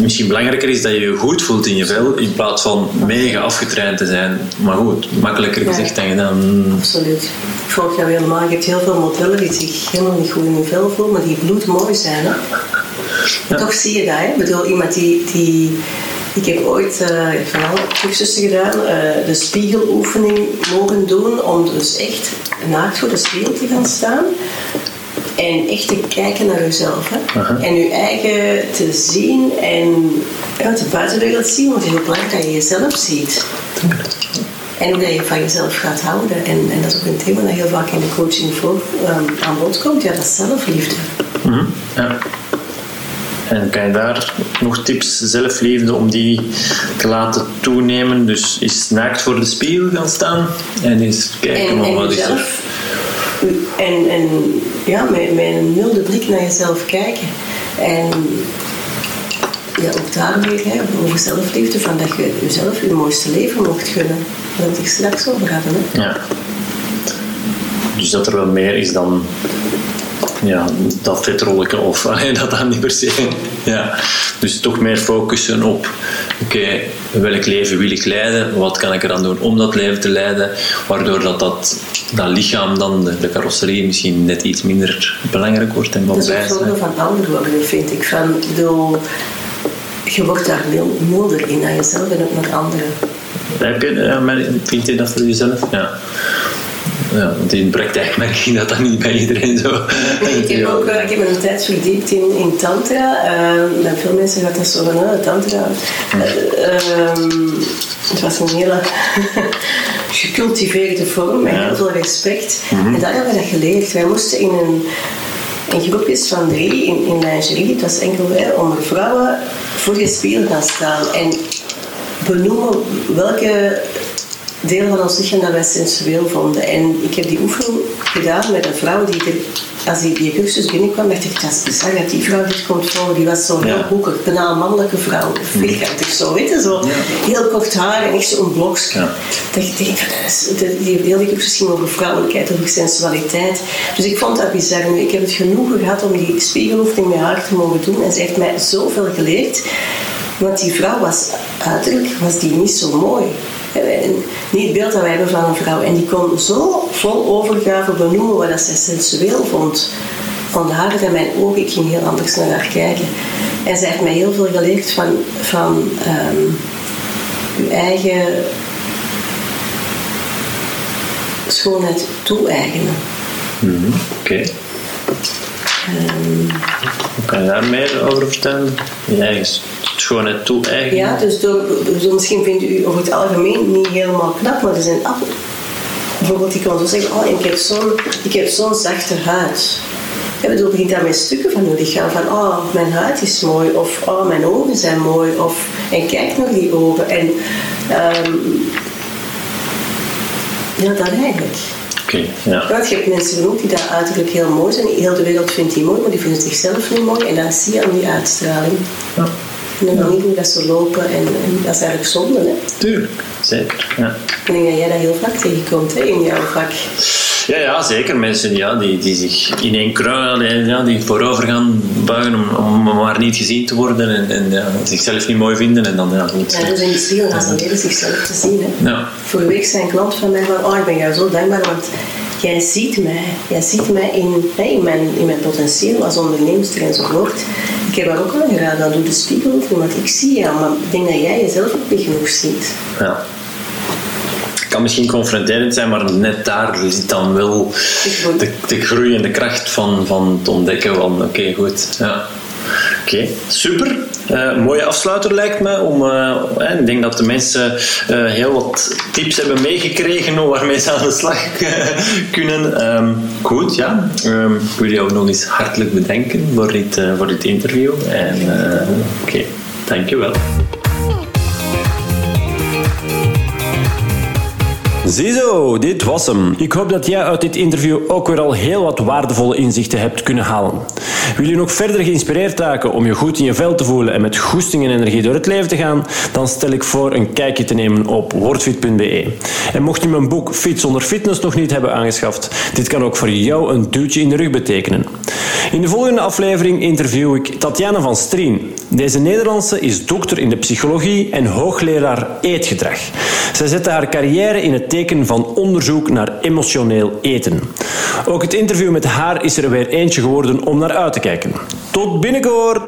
misschien belangrijker is dat je je goed voelt in je vel in plaats van mega afgetraind te zijn. Maar goed, makkelijker gezegd dan gedaan. Absoluut. Ik volg jou helemaal. Je hebt heel veel modellen die zich helemaal niet goed in hun vel voelen, maar die bloedmooi zijn. Hè? Ja. Toch zie je dat. Hè? Ik bedoel, iemand die, die ik heb ooit uh, van alle cursussen gedaan, uh, de spiegeloefening mogen doen om dus echt naakt voor de spiegel te gaan staan. En echt te kijken naar jezelf. Hè? Uh -huh. En je eigen te zien en uit de buitenwereld zien. Want het is heel belangrijk dat je jezelf ziet. En hoe je van jezelf gaat houden. En, en dat is ook een thema dat heel vaak in de coaching voor, um, aan bod komt. Ja, dat is zelfliefde. Mm -hmm. ja. En kan je daar nog tips, zelfliefde, om die te laten toenemen? Dus is naakt voor de spiegel gaan staan en eens kijken en, en wat is er. En, en ja, met, met een milde blik naar jezelf kijken. En ja, ook daar weer hè, over zelfliefde, van dat je jezelf je mooiste leven mocht gunnen. Daar moet ik straks over hebben. Hè. Ja. Dus dat er wel meer is dan ja, dat vetrolletje of alleen dat dan niet per se. Ja. Dus toch meer focussen op oké, okay, welk leven wil ik leiden? Wat kan ik eraan doen om dat leven te leiden? Waardoor dat, dat, dat lichaam dan, de, de carrosserie, misschien net iets minder belangrijk wordt en wat Dat is ook voordeel van ouder worden, vind ik. Van, bedoel, je wordt daar milder in naar jezelf en ook naar anderen. Heb je, ja, vind je dat voor jezelf? Ja. Ja, want in de praktijk merk je dat dat niet bij iedereen zo Ik heb, ook, ik heb me een tijd verdiept in, in tantra. Uh, bij veel mensen gaat dat zo van, uh, tantra. Uh, het was een hele gecultiveerde vorm met heel veel respect. Mm-hmm. En daar hebben we dat geleerd. Wij moesten in een in groepjes van drie in, in lingerie, het was enkel wij, onder vrouwen voor je spiegel gaan staan en benoemen welke deel van ons lichaam dat wij sensueel vonden. En ik heb die oefening gedaan met een vrouw die als die, die cursus binnenkwam, dacht ik, dat is bizar dat die vrouw dit komt voor. Die was zo heel ja. hoekig, bijna een mannelijke vrouw, vierkantig zo, weet je, zo. Ja. Heel kort haar en echt zo'n blokje. Ja. dacht ik, die, die hele cursus ging over vrouwelijkheid, over sensualiteit. Dus ik vond dat bizar. Nu, ik heb het genoegen gehad om die spiegeloefening met haar te mogen doen en ze heeft mij zoveel geleerd. Want die vrouw was uiterlijk was die niet zo mooi. Niet het beeld dat wij hebben van een vrouw. En die kon zo vol overgave benoemen wat zij sensueel vond. Van de haren en mijn ogen, ik ging heel anders naar haar kijken. En zij heeft mij heel veel geleerd van, van um, uw eigen schoonheid toe-eigenen. Mm -hmm. Oké. Okay. Um, kan je daar meer over vertellen? Je eigen schoonheid toe-eigenen? Ja, dus door, dus misschien vindt u over het algemeen niet helemaal knap, maar er zijn af. Bijvoorbeeld, ik kan zo zeggen: Oh, ik heb zo'n zo'n zachte huid. Ja, bedoel, begint daar met stukken van uw lichaam. Van, oh, mijn huid is mooi. Of, oh, mijn ogen zijn mooi. Of, en kijk naar die ogen. En um, ja, dat eigenlijk. Oké, okay, ja. Want je hebt mensen genoeg die daar uiterlijk heel mooi zijn. Heel de wereld vindt die mooi, maar die vinden zichzelf niet mooi. En dan zie je aan die uitstraling. Ja. En dan niet hoe dat ze lopen. En, en dat is eigenlijk zonde, hè? Tuurlijk, zeker. Ja. Ik denk dat jij dat heel vaak tegenkomt hè, in jouw vak. Ja, ja, zeker. Mensen ja, die, die zich in één kruil, ja, die voorover gaan buigen om, om maar niet gezien te worden en, en ja, zichzelf niet mooi vinden. En dan, ja, goed. Ja, dus in de ze leren zichzelf te zien. Hè. Ja. Vorige week zei een klant van mij van, oh, ik ben jou zo dankbaar, want jij ziet mij. Jij ziet mij in, in, mijn, in mijn potentieel als onderneemster enzovoort. Ik heb haar ook aangeraden, dan doe de spiegel want ik zie jou, maar ik denk dat jij jezelf ook niet genoeg ziet. Ja kan misschien confronterend zijn, maar net daar zit dan wel de, de groei en de kracht van, van het ontdekken van oké, goed. Ja. Oké, super. Uh, mooie afsluiter lijkt me. Om, uh, ik denk dat de mensen uh, heel wat tips hebben meegekregen waarmee ze aan de slag kunnen. Um, goed, ja. Um, ik wil jou nog eens hartelijk bedanken voor dit, voor dit interview. En oké, okay. dankjewel. Ziezo, dit was hem. Ik hoop dat jij uit dit interview ook weer al heel wat waardevolle inzichten hebt kunnen halen. Wil je nog verder geïnspireerd raken om je goed in je vel te voelen en met goesting en energie door het leven te gaan? Dan stel ik voor een kijkje te nemen op wordfit.be. En mocht je mijn boek Fit zonder fitness nog niet hebben aangeschaft, dit kan ook voor jou een duwtje in de rug betekenen. In de volgende aflevering interview ik Tatjana van Strien. Deze Nederlandse is dokter in de psychologie en hoogleraar eetgedrag. Zij zette haar carrière in het van onderzoek naar emotioneel eten. Ook het interview met haar is er weer eentje geworden om naar uit te kijken. Tot binnenkort!